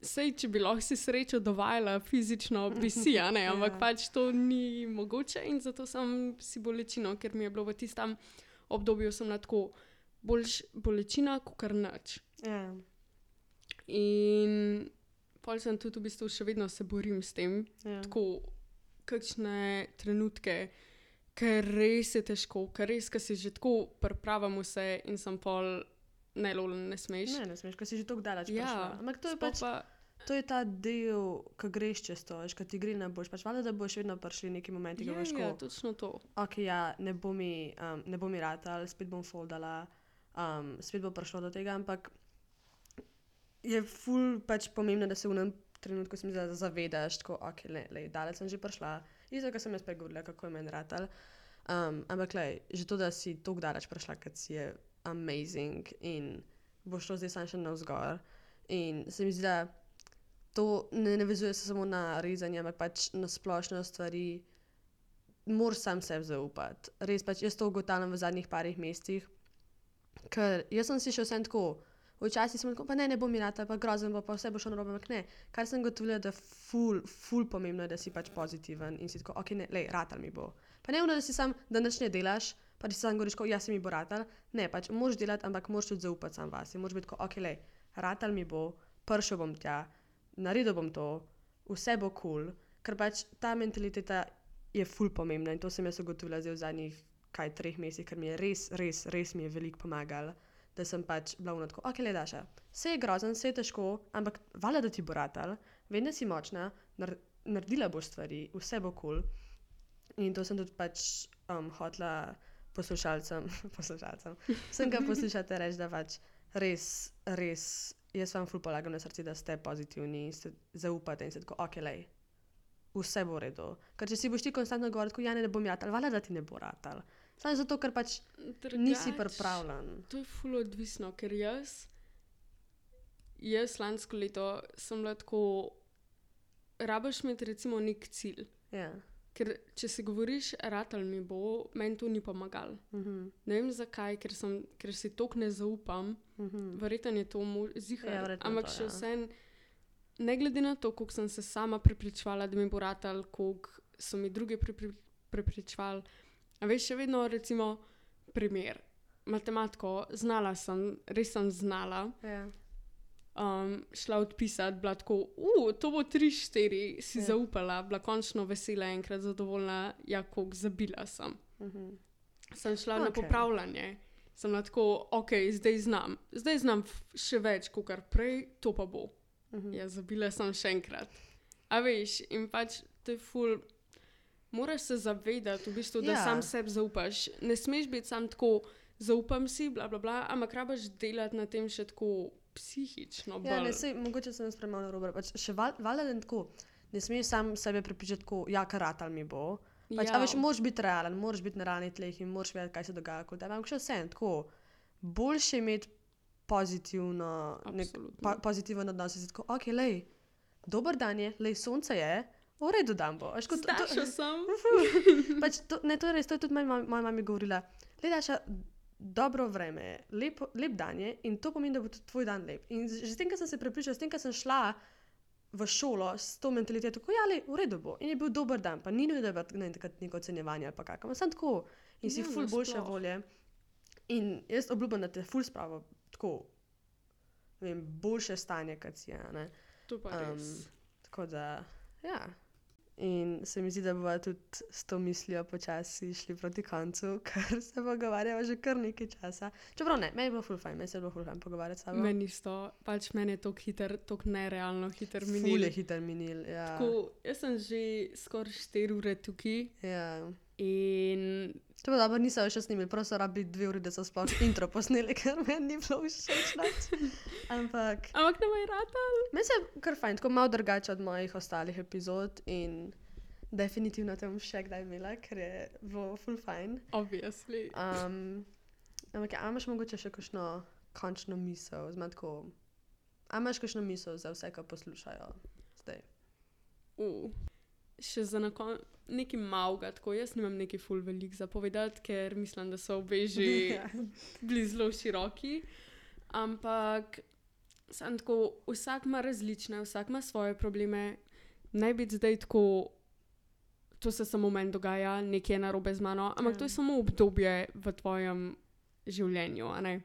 Sej, če bi lahko si srečo dovajala fizično, bi si, ne, ampak Ja. pač to ni mogoče in zato sem si bolečino, ker mi je bilo v tistem obdobju sem na tako boljš bolečina, kot kar nič. Ja. In pol sem tudi v bistvu še vedno se borim s tem, Ja. tako kakšne trenutke, ker res je težko, ker res, ker si že tako pripravim vse in sem pol ne lol, ne smeš. Ne, ne smeš, ker si že tako daleč. Ja, prišla. Ampak to je pač pa, to je ta del, ki greš čez to, ki ti gre najbolj. Pač valjda, da boš vedno prišli neki momenti, ko ja, boš ja, tako. točno to. Ok, ja, ne bo mi, um, ne bo mi ratal, spet bom foldala, um, spet bo prišlo do tega, ampak je ful pač pomembno, da se v enem trenutku se mi zdi, da zavedaš, tako, ok, le, le, daleč sem že prišla, isto, kar sem jaz pregovorila, kako je meni ratal. Um, ampak, le, že to, da si tako daleč prišla, kad si je amazing in bo šlo zdaj samo še navzgor. In se mi zdi, da to ne navezuje se samo na rezanje, ampak pač na splošno stvari. Moraš sam sebi zaupati. Res pač jaz to ugotavljam v zadnjih parih mesecih. Ker jaz sem si še vsem tako, včasih sem tako, pa ne, ne bom mirata, pa grozen bo, pa vse bo šlo narobe, ampak ne. Kar sem gotovila, da je ful, ful pomembno, da si pač pozitiven in si tako, ok, ne, lej, ratal mi bo. Pa ne ono, da si sam, da nič ne delaš, pa da si sam govoriš, ja, se mi bo ratal. Ne, pač moraš delati, ampak moraš tudi zaupati sam vase. Moraš biti tako, ok, lej, ratal mi bo, prišel bom tja, naredil bom to, vse bo kul, cool, ker pač ta mentaliteta je ful pomembna in to sem jaz ugotovila zdaj v zadnjih kaj treh mesecih, ker mi je res, res, res mi je veliko pomagalo, da sem pač bila vnotko, ok, le daša. Vse je grozen, vse je težko, ampak valjda, da ti bo ratal, vem, da si močna, nar naredila boš stvari, vse bo kul. Cool. In to sem tudi pač um, hotla poslušalcem, poslušalcem. Sem ga poslušati reči, da pač res, res, jaz vam ful polagam na srce, da ste pozitivni in ste zaupate in ste tako, ok, lej, vse bo v redu. Ker če si boš ti konstantno govoril, tako, ja, ne, bom ratal, valjda, da ti ne bo ratal. Samo zato, ker pač nisi Drugač- pripravljen. To je ful odvisno, ker jaz, jaz lansko leto sem bila tako, rabaš imeti recimo nek cilj. Ja. Ker če si govoriš, ratal mi bo, meni to ni pomagalo. Mhm. Ne vem zakaj, ker, sem, ker si tok ne zaupam, Mhm. verjetno je to zihar. Ja, ampak to, še ja. vsem, ne glede na to, koliko sem se sama prepričvala, da mi bo ratal, koliko so mi druge pripri, prepričvali. A veš, še vedno, recimo, primer. Matematiko, znala sem, res sem znala. Ja. Um, šla odpisati, bila tako, uh, to bo 3-4, si Ja. zaupala, bila končno vesela, enkrat zadovoljna, ja, koliko zabila sem. Mhm. Sem šla okay. na popravljanje, sem bila tako, ok, zdaj znam, zdaj znam še več, kot kar prej, to pa bo. Mhm. Ja, zabila sem še enkrat. A veš, in pač to je ful. Moraš se zavedati, v bistvu, da Ja. sam sebi zaupaš. Ne smeš biti sam tako, zaupam si, bla, bla, bla, ampak rabaš delati na tem še tako psihično. Ja, ne, sej, mogoče sem jaz premalo rober. Pač še val, valjda ne tako. Ne smeš sam sebe prepričati, tako, ja, karatal mi bo. Pač, ja. A veš, moraš biti realen, moraš biti na realnih tleh in moraš vedeti, kaj se dogaja. Kot, ampak še vse, tako. Boljše je imeti pozitivno, nek, Absolutno. po, pozitiven odnos. in si Tako, ok, lej, dober dan je, lej, sonce je, v redu dan bo. Veš, kot, to, Starša sem. pač to, ne, to je res, to je tudi moja, mam- moja mama govorila. Gledaš, dobro vreme je, lep, lep dan je in to pomeni, da bo tudi tvoj dan lep. In že s tem, ko sem se prepričala, s tem, ko sem šla v šolo s to mentaliteto, tako ja, le, v redu bo. In je bil dober dan, pa ni nujno, da je bilo takrat neko ocenjevanje ali kako, sem tako in si Ja, ful boljše nasploh. volje. In jaz obljubim, da te ful spravo tako, vem, boljše stanje, kot si je. a ne. To pa Um, tako da, ja. In se mi zdi, da bomo tudi s to mislijo počasi šli proti koncu, ker se pogovarjamo že kar nekaj časa. Čeprav ne, meni je bilo ful fajn, meni se je bilo ful fajn pogovarjati s tabo. Meni isto, pač meni je to hiter, tako nerealno hiter Ful je minil. hiter minil. Ja. Tako, jaz sem že skoraj 4 ure tukaj Ja. In To je dobro, niso še snimili, prav so rabili dve uri, da so sploh intro posneli, ker meni ni bilo všeč. Ampak ampak ne moj rata. meni se je kar fajn, tako malo drugače od mojih ostalih epizod in definitivno te bom še kdaj imela, ker je bilo full fajn. Obviously. Um, ampak, a imaš mogoče še kakšno končno misel, zmatko? A imaš kakšno misel za vse, ki poslušajo zdaj? Uh. Še za konec nekaj malega, tako jaz nimam neki full velik zapovedati, ker mislim, da so obe že Ja. bili zelo široki. Ampak tako, vsak ima različne, vsak ima svoje probleme. Naj biti zdaj tako, to se samo meni dogaja, nekaj je narobe z mano, ampak Ja. to je samo obdobje v tvojem življenju. Ne?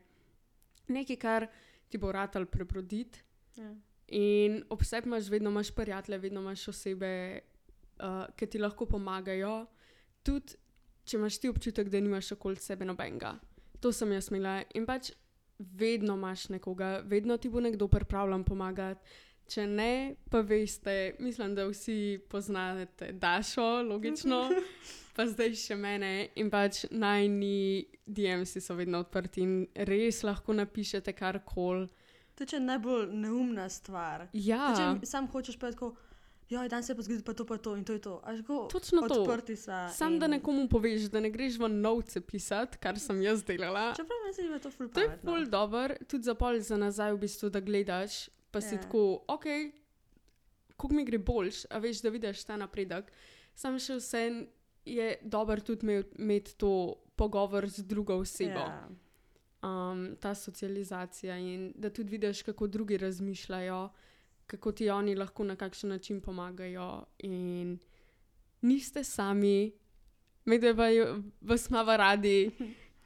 Nekaj, kar ti bo ratal prebroditi. Ja. In ob sebi imaš vedno imaš prijatelje, vedno imaš osebe, uh, ki ti lahko pomagajo, tudi če imaš ti občutek, da nimaš okoli sebe nobenega. To sem jaz imela in pač vedno imaš nekoga, vedno ti bo nekdo pripravljen pomagati. Če ne, pa veste, mislim, da vsi poznate Dašo, logično, pa zdaj še mene. In pač najni DM-si so vedno odprti in res lahko napišete karkoli. To je najbolj neumna stvar. Ja, Če sam hočeš pa tako, ja, dan se pa zgodi pa to, pa to in to je to. Go, točno to. odprti so. Sam da nekomu poveš, da ne greš v novce pisati, kar sem jaz delala. Čeprav meni se je to ful To je pametno. pol dober, tudi za pol za nazaj, v bistvu, da gledaš, pa si Ja. tako, ok, kako mi gre boljš, a veš, da vidiš ta napredek. Sam še vse je dober tudi imeti to pogovor z drugo osebo, Ja. um, ta socializacija in da tudi vidiš, kako drugi razmišljajo, kako ti oni lahko na kakšen način pomagajo. In niste sami, medve vas imamo radi.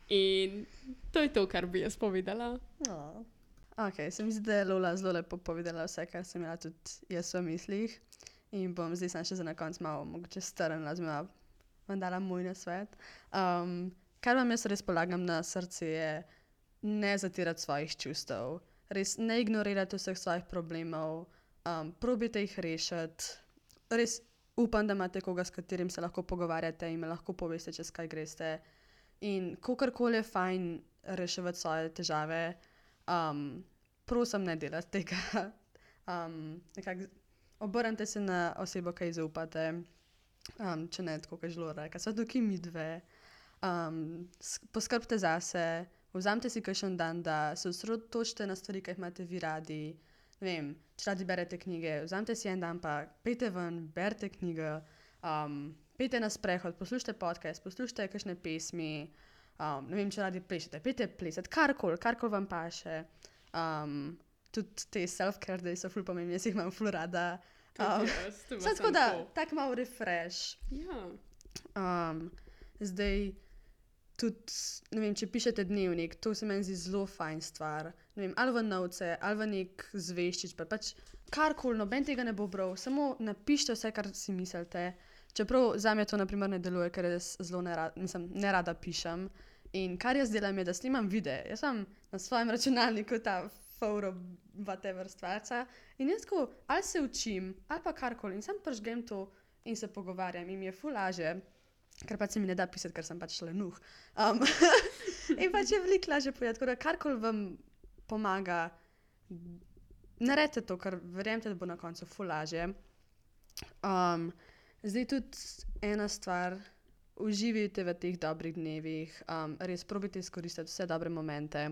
In to je to, kar bi jaz povedala. No. Ok, se mi zdi, da je Lola zelo lepo povedala vse, kar sem imela tudi jaz v mislih. In bom zdaj sem še za na konec malo mogoče strnila, zma vam dala moj nasvet. Um, kar vam jaz res polagam na srce je ne zatirati svojih čustev, res ne ignorirati vseh svojih problemov, um, probite jih rešiti. Res upam, da imate koga, s katerim se lahko pogovarjate in lahko poveste, čez kaj greste. In kakorkoli je fajn reševati svoje težave, um, prosim, ne delati tega. Um, obrnite se na osebo, ki ji zaupate, um, če ne tako, kot je zelo reka. So tukaj mi dve. Um, poskrbite zase, vzamite si kakšen dan, da se osredotočite na stvari, ki jih imate vi radi. Ne Vem, če radi berete knjige, vzamite si en dan, pa pejte ven, berite knjige, um, pejte na sprehod, poslušajte podcast, poslušajte kakšne pesmi. Um, ne vem, če radi plešete, pejte plesati, karkoli, karkoli vam paše. Um, tudi te self-care, da so ful pomembni, jaz jih imam ful rada. Um, Samo tako da, tako malo refresh. Ja. Um, zdaj, tudi, ne vem, če pišete dnevnik, to se meni zdi zelo fajn stvar. Ne vem, ali v novce, ali v nek zveščič, pa pač karkoli, noben tega ne bo bral, samo napišite vse, kar si mislite. Čeprav za me to naprimer ne deluje, ker jaz zelo ne, rad, mislim, ne rada pišem. In kar jaz delam, je, da snimam videe. Jaz sem na svojem računalniku ta foro, whatever stvarca. In jaz tako ali se učim, ali pa karkoli. In sem pržgem to in se pogovarjam in mi je fulaže. Ker pač se mi ne da pisati, ker sem pač lenuh. Um, in pač je veliko lažje povedati, tako da karkoli vam pomaga, naredite to, ker verjamete, da bo na koncu fulaže. Um, zdaj tudi ena stvar, uživajte v teh dobrih dnevih, um, res probite izkoristiti vse dobre momente.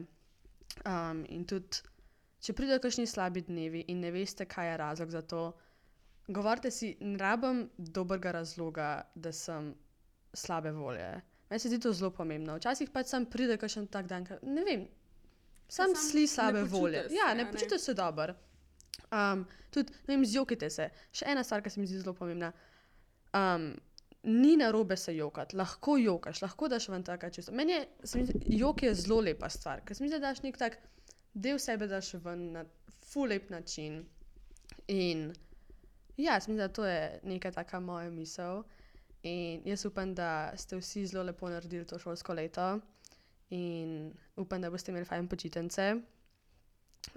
Um, in tudi, če pridejo kakšni slabi dnevi in ne veste, kaj je razlog za to, govorite si, ne rabim dobrega razloga, da sem slabe volje. Meni se zdi to zelo pomembno. Včasih pač sam pride kakšen tak dan, ne vem, sam sam sli slabe volje. se, Ja, ne ne. počutiš se dobro. Um, tudi, ne vem, zjokite se. Še ena stvar, ki se mi zdi zelo pomembna. Um, ni na robe se jokati, lahko jokaš, lahko daš ven taka čisto. Meni je, zdi, jok je zelo lepa stvar, ker se mi zdi, da daš nek tak del sebe daš ven na ful lep način. In ja, se mi zdi, da to je neka taka moja misel. In jaz upam, da ste vsi zelo lepo naredili to šolsko leto in upam, da boste imeli fajn počitnice.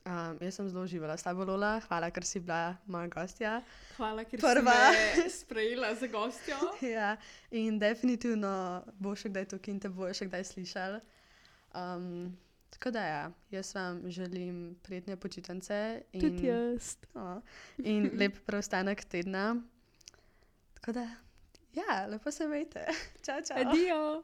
Um, jaz sem zelo uživala s tabo, Lola. Hvala, ker si bila moja gostja. Hvala, ker Prva. si me sprejela za gostjo. Ja, in definitivno bo še kdaj tukaj in te bo še kdaj slišal. Um, tako da ja, jaz vam želim prijetne počitnice in, Tudi jaz. o, in lep preostanek tedna. Tako da, ja, lepo se imejte. Čau, čau. Adijo.